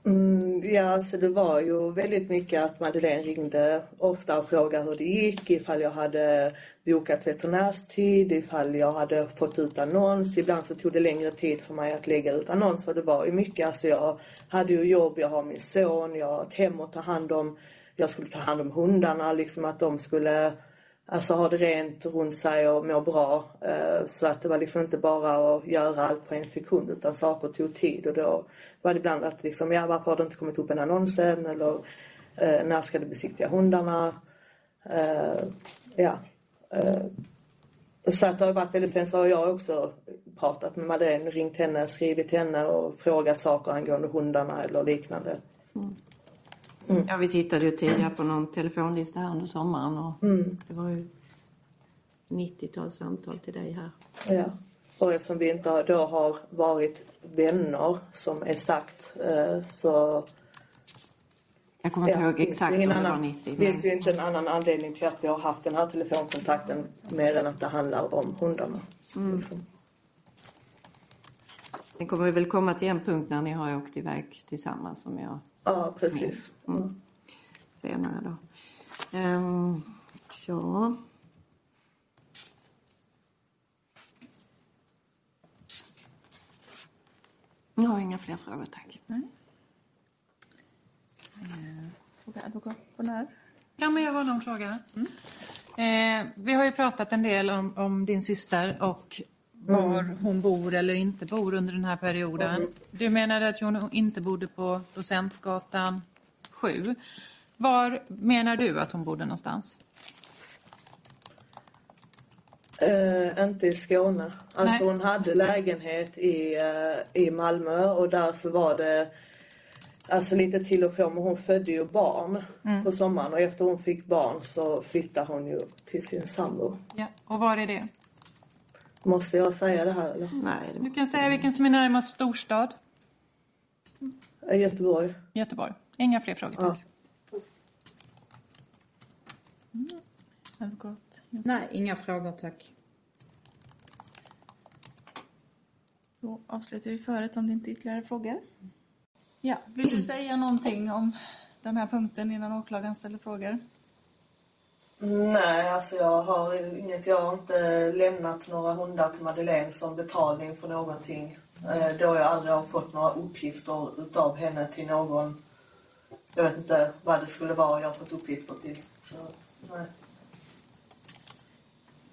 Mm, ja, alltså det var ju väldigt mycket att Madeleine ringde ofta och frågade hur det gick, ifall jag hade bokat veterinärstid, ifall jag hade fått ut annons. Ibland så tog det längre tid för mig att lägga ut annons för det var ju mycket. Alltså jag hade ju jobb, jag har min son, jag har ett hem att ta hand om. Jag skulle ta hand om hundarna, liksom att de skulle Alltså ha det rent runt sig och må bra. Eh, så att det var liksom inte bara att göra allt på en sekund utan saker tog tid och då var det ibland att liksom, ja varför har det inte kommit upp en annons än eller eh, när ska du besiktiga hundarna? Eh, ja. Så att det har varit väldigt, sen så har jag också pratat med Madeleine, ringt henne, skrivit henne och frågat saker angående hundarna eller liknande. Mm. Ja, vi tittade ju tidigare på någon telefonlista här under sommaren och det var ju 90-tals samtal till dig här. Ja. Och eftersom vi inte då har varit vänner som är sagt eh, så Jag kommer inte ja, ihåg exakt om ingen det var annan, 90. finns ju inte en annan anledning till att vi har haft den här telefonkontakten mer än att det handlar om hundarna. Liksom. Sen kommer vi väl komma till en punkt när ni har åkt iväg tillsammans som jag Ja, precis. Mm. senare då. Ehm, ja. Jag har inga fler frågor, tack. Fråga advokaten Ja, men jag har någon fråga. Eh, vi har ju pratat en del om, om din syster och var hon bor eller inte bor under den här perioden. Du menade att hon inte bodde på Docentgatan 7. Var menar du att hon bodde någonstans? Eh, inte i Skåne. Alltså Nej. hon hade lägenhet i, eh, i Malmö och där så var det Alltså lite till och från, men hon födde ju barn på sommaren och efter hon fick barn så flyttade hon ju till sin sambo. Ja, och var är det? Måste jag säga det här eller? Nej, det Du kan säga vilken som är närmast storstad. Göteborg. Göteborg. Inga fler frågor, Ja. tack. Mm. Advokat? Nej, inga frågor tack. Då avslutar vi förut om det inte är ytterligare frågor. Ja, vill du säga någonting om den här punkten innan åklagaren ställer frågor? Nej, alltså jag har inget. Jag har inte lämnat några hundar till Madeleine som betalning för någonting. Eh, då jag aldrig har fått några uppgifter utav henne till någon. Jag vet inte vad det skulle vara jag har fått uppgifter till. Så, nej.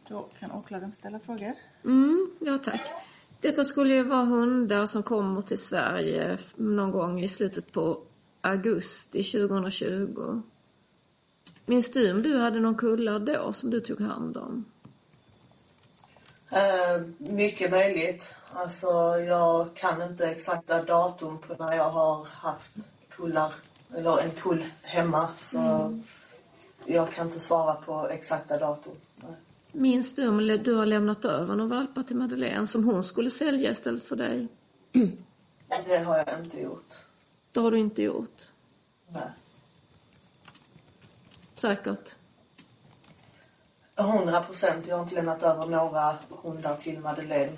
Då kan åklagaren ställa frågor. Mm, ja tack. Detta skulle ju vara hundar som kommer till Sverige någon gång i slutet på augusti 2020. Minns du om du hade någon kullar då som du tog hand om? Eh, mycket möjligt. Alltså, jag kan inte exakta datum på när jag har haft kullar, eller en kull hemma. Så jag kan inte svara på exakta datum. Nej. Minns du om du har lämnat över någon valpar till Madeleine som hon skulle sälja istället för dig? [clears throat] Det har jag inte gjort. Det har du inte gjort. Nej. Säkert. 100 procent. Jag har inte lämnat över några hundar till Madeleine.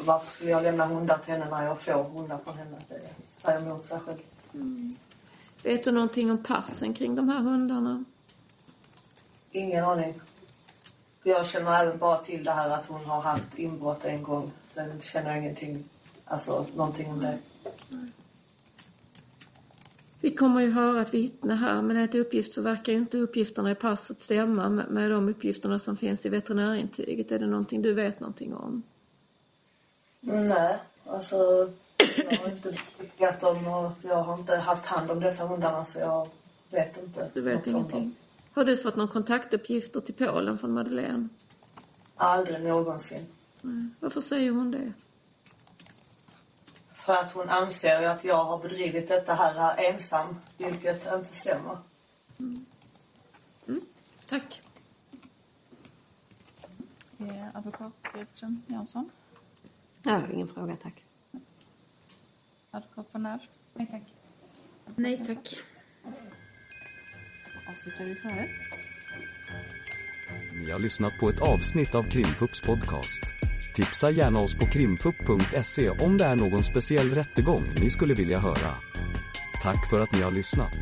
Varför skulle jag lämna hundar till henne när jag får hundar från henne? Det säger emot sig själv. Vet du någonting om passen kring de här hundarna? Ingen aning. Jag känner även bara till det här att hon har haft inbrott en gång. Sen känner jag ingenting, alltså någonting om det. Vi kommer ju höra ett vittne här, men enligt uppgift så verkar inte uppgifterna i passet stämma med, de uppgifterna som finns i veterinärintyget. Är det någonting du vet någonting om? Nej, alltså jag har inte byggt dem och jag har inte haft hand om dessa hundarna så jag vet inte. Du vet ingenting? Har du fått någon kontaktuppgifter till Polen från Madeleine? Aldrig någonsin. Nej. Varför säger hon det? För att hon anser att jag har bedrivit detta här ensam, vilket inte stämmer. Tack. Eh, advokat Edström Jansson. Jag har ingen fråga, tack. Advokat von När. Nej tack. Nej tack. Avslutar vi förut. Ni har lyssnat på ett avsnitt av Krimfupps podcast. Tipsa gärna oss på krimfupp.se om det är någon speciell rättegång ni skulle vilja höra. Tack för att ni har lyssnat.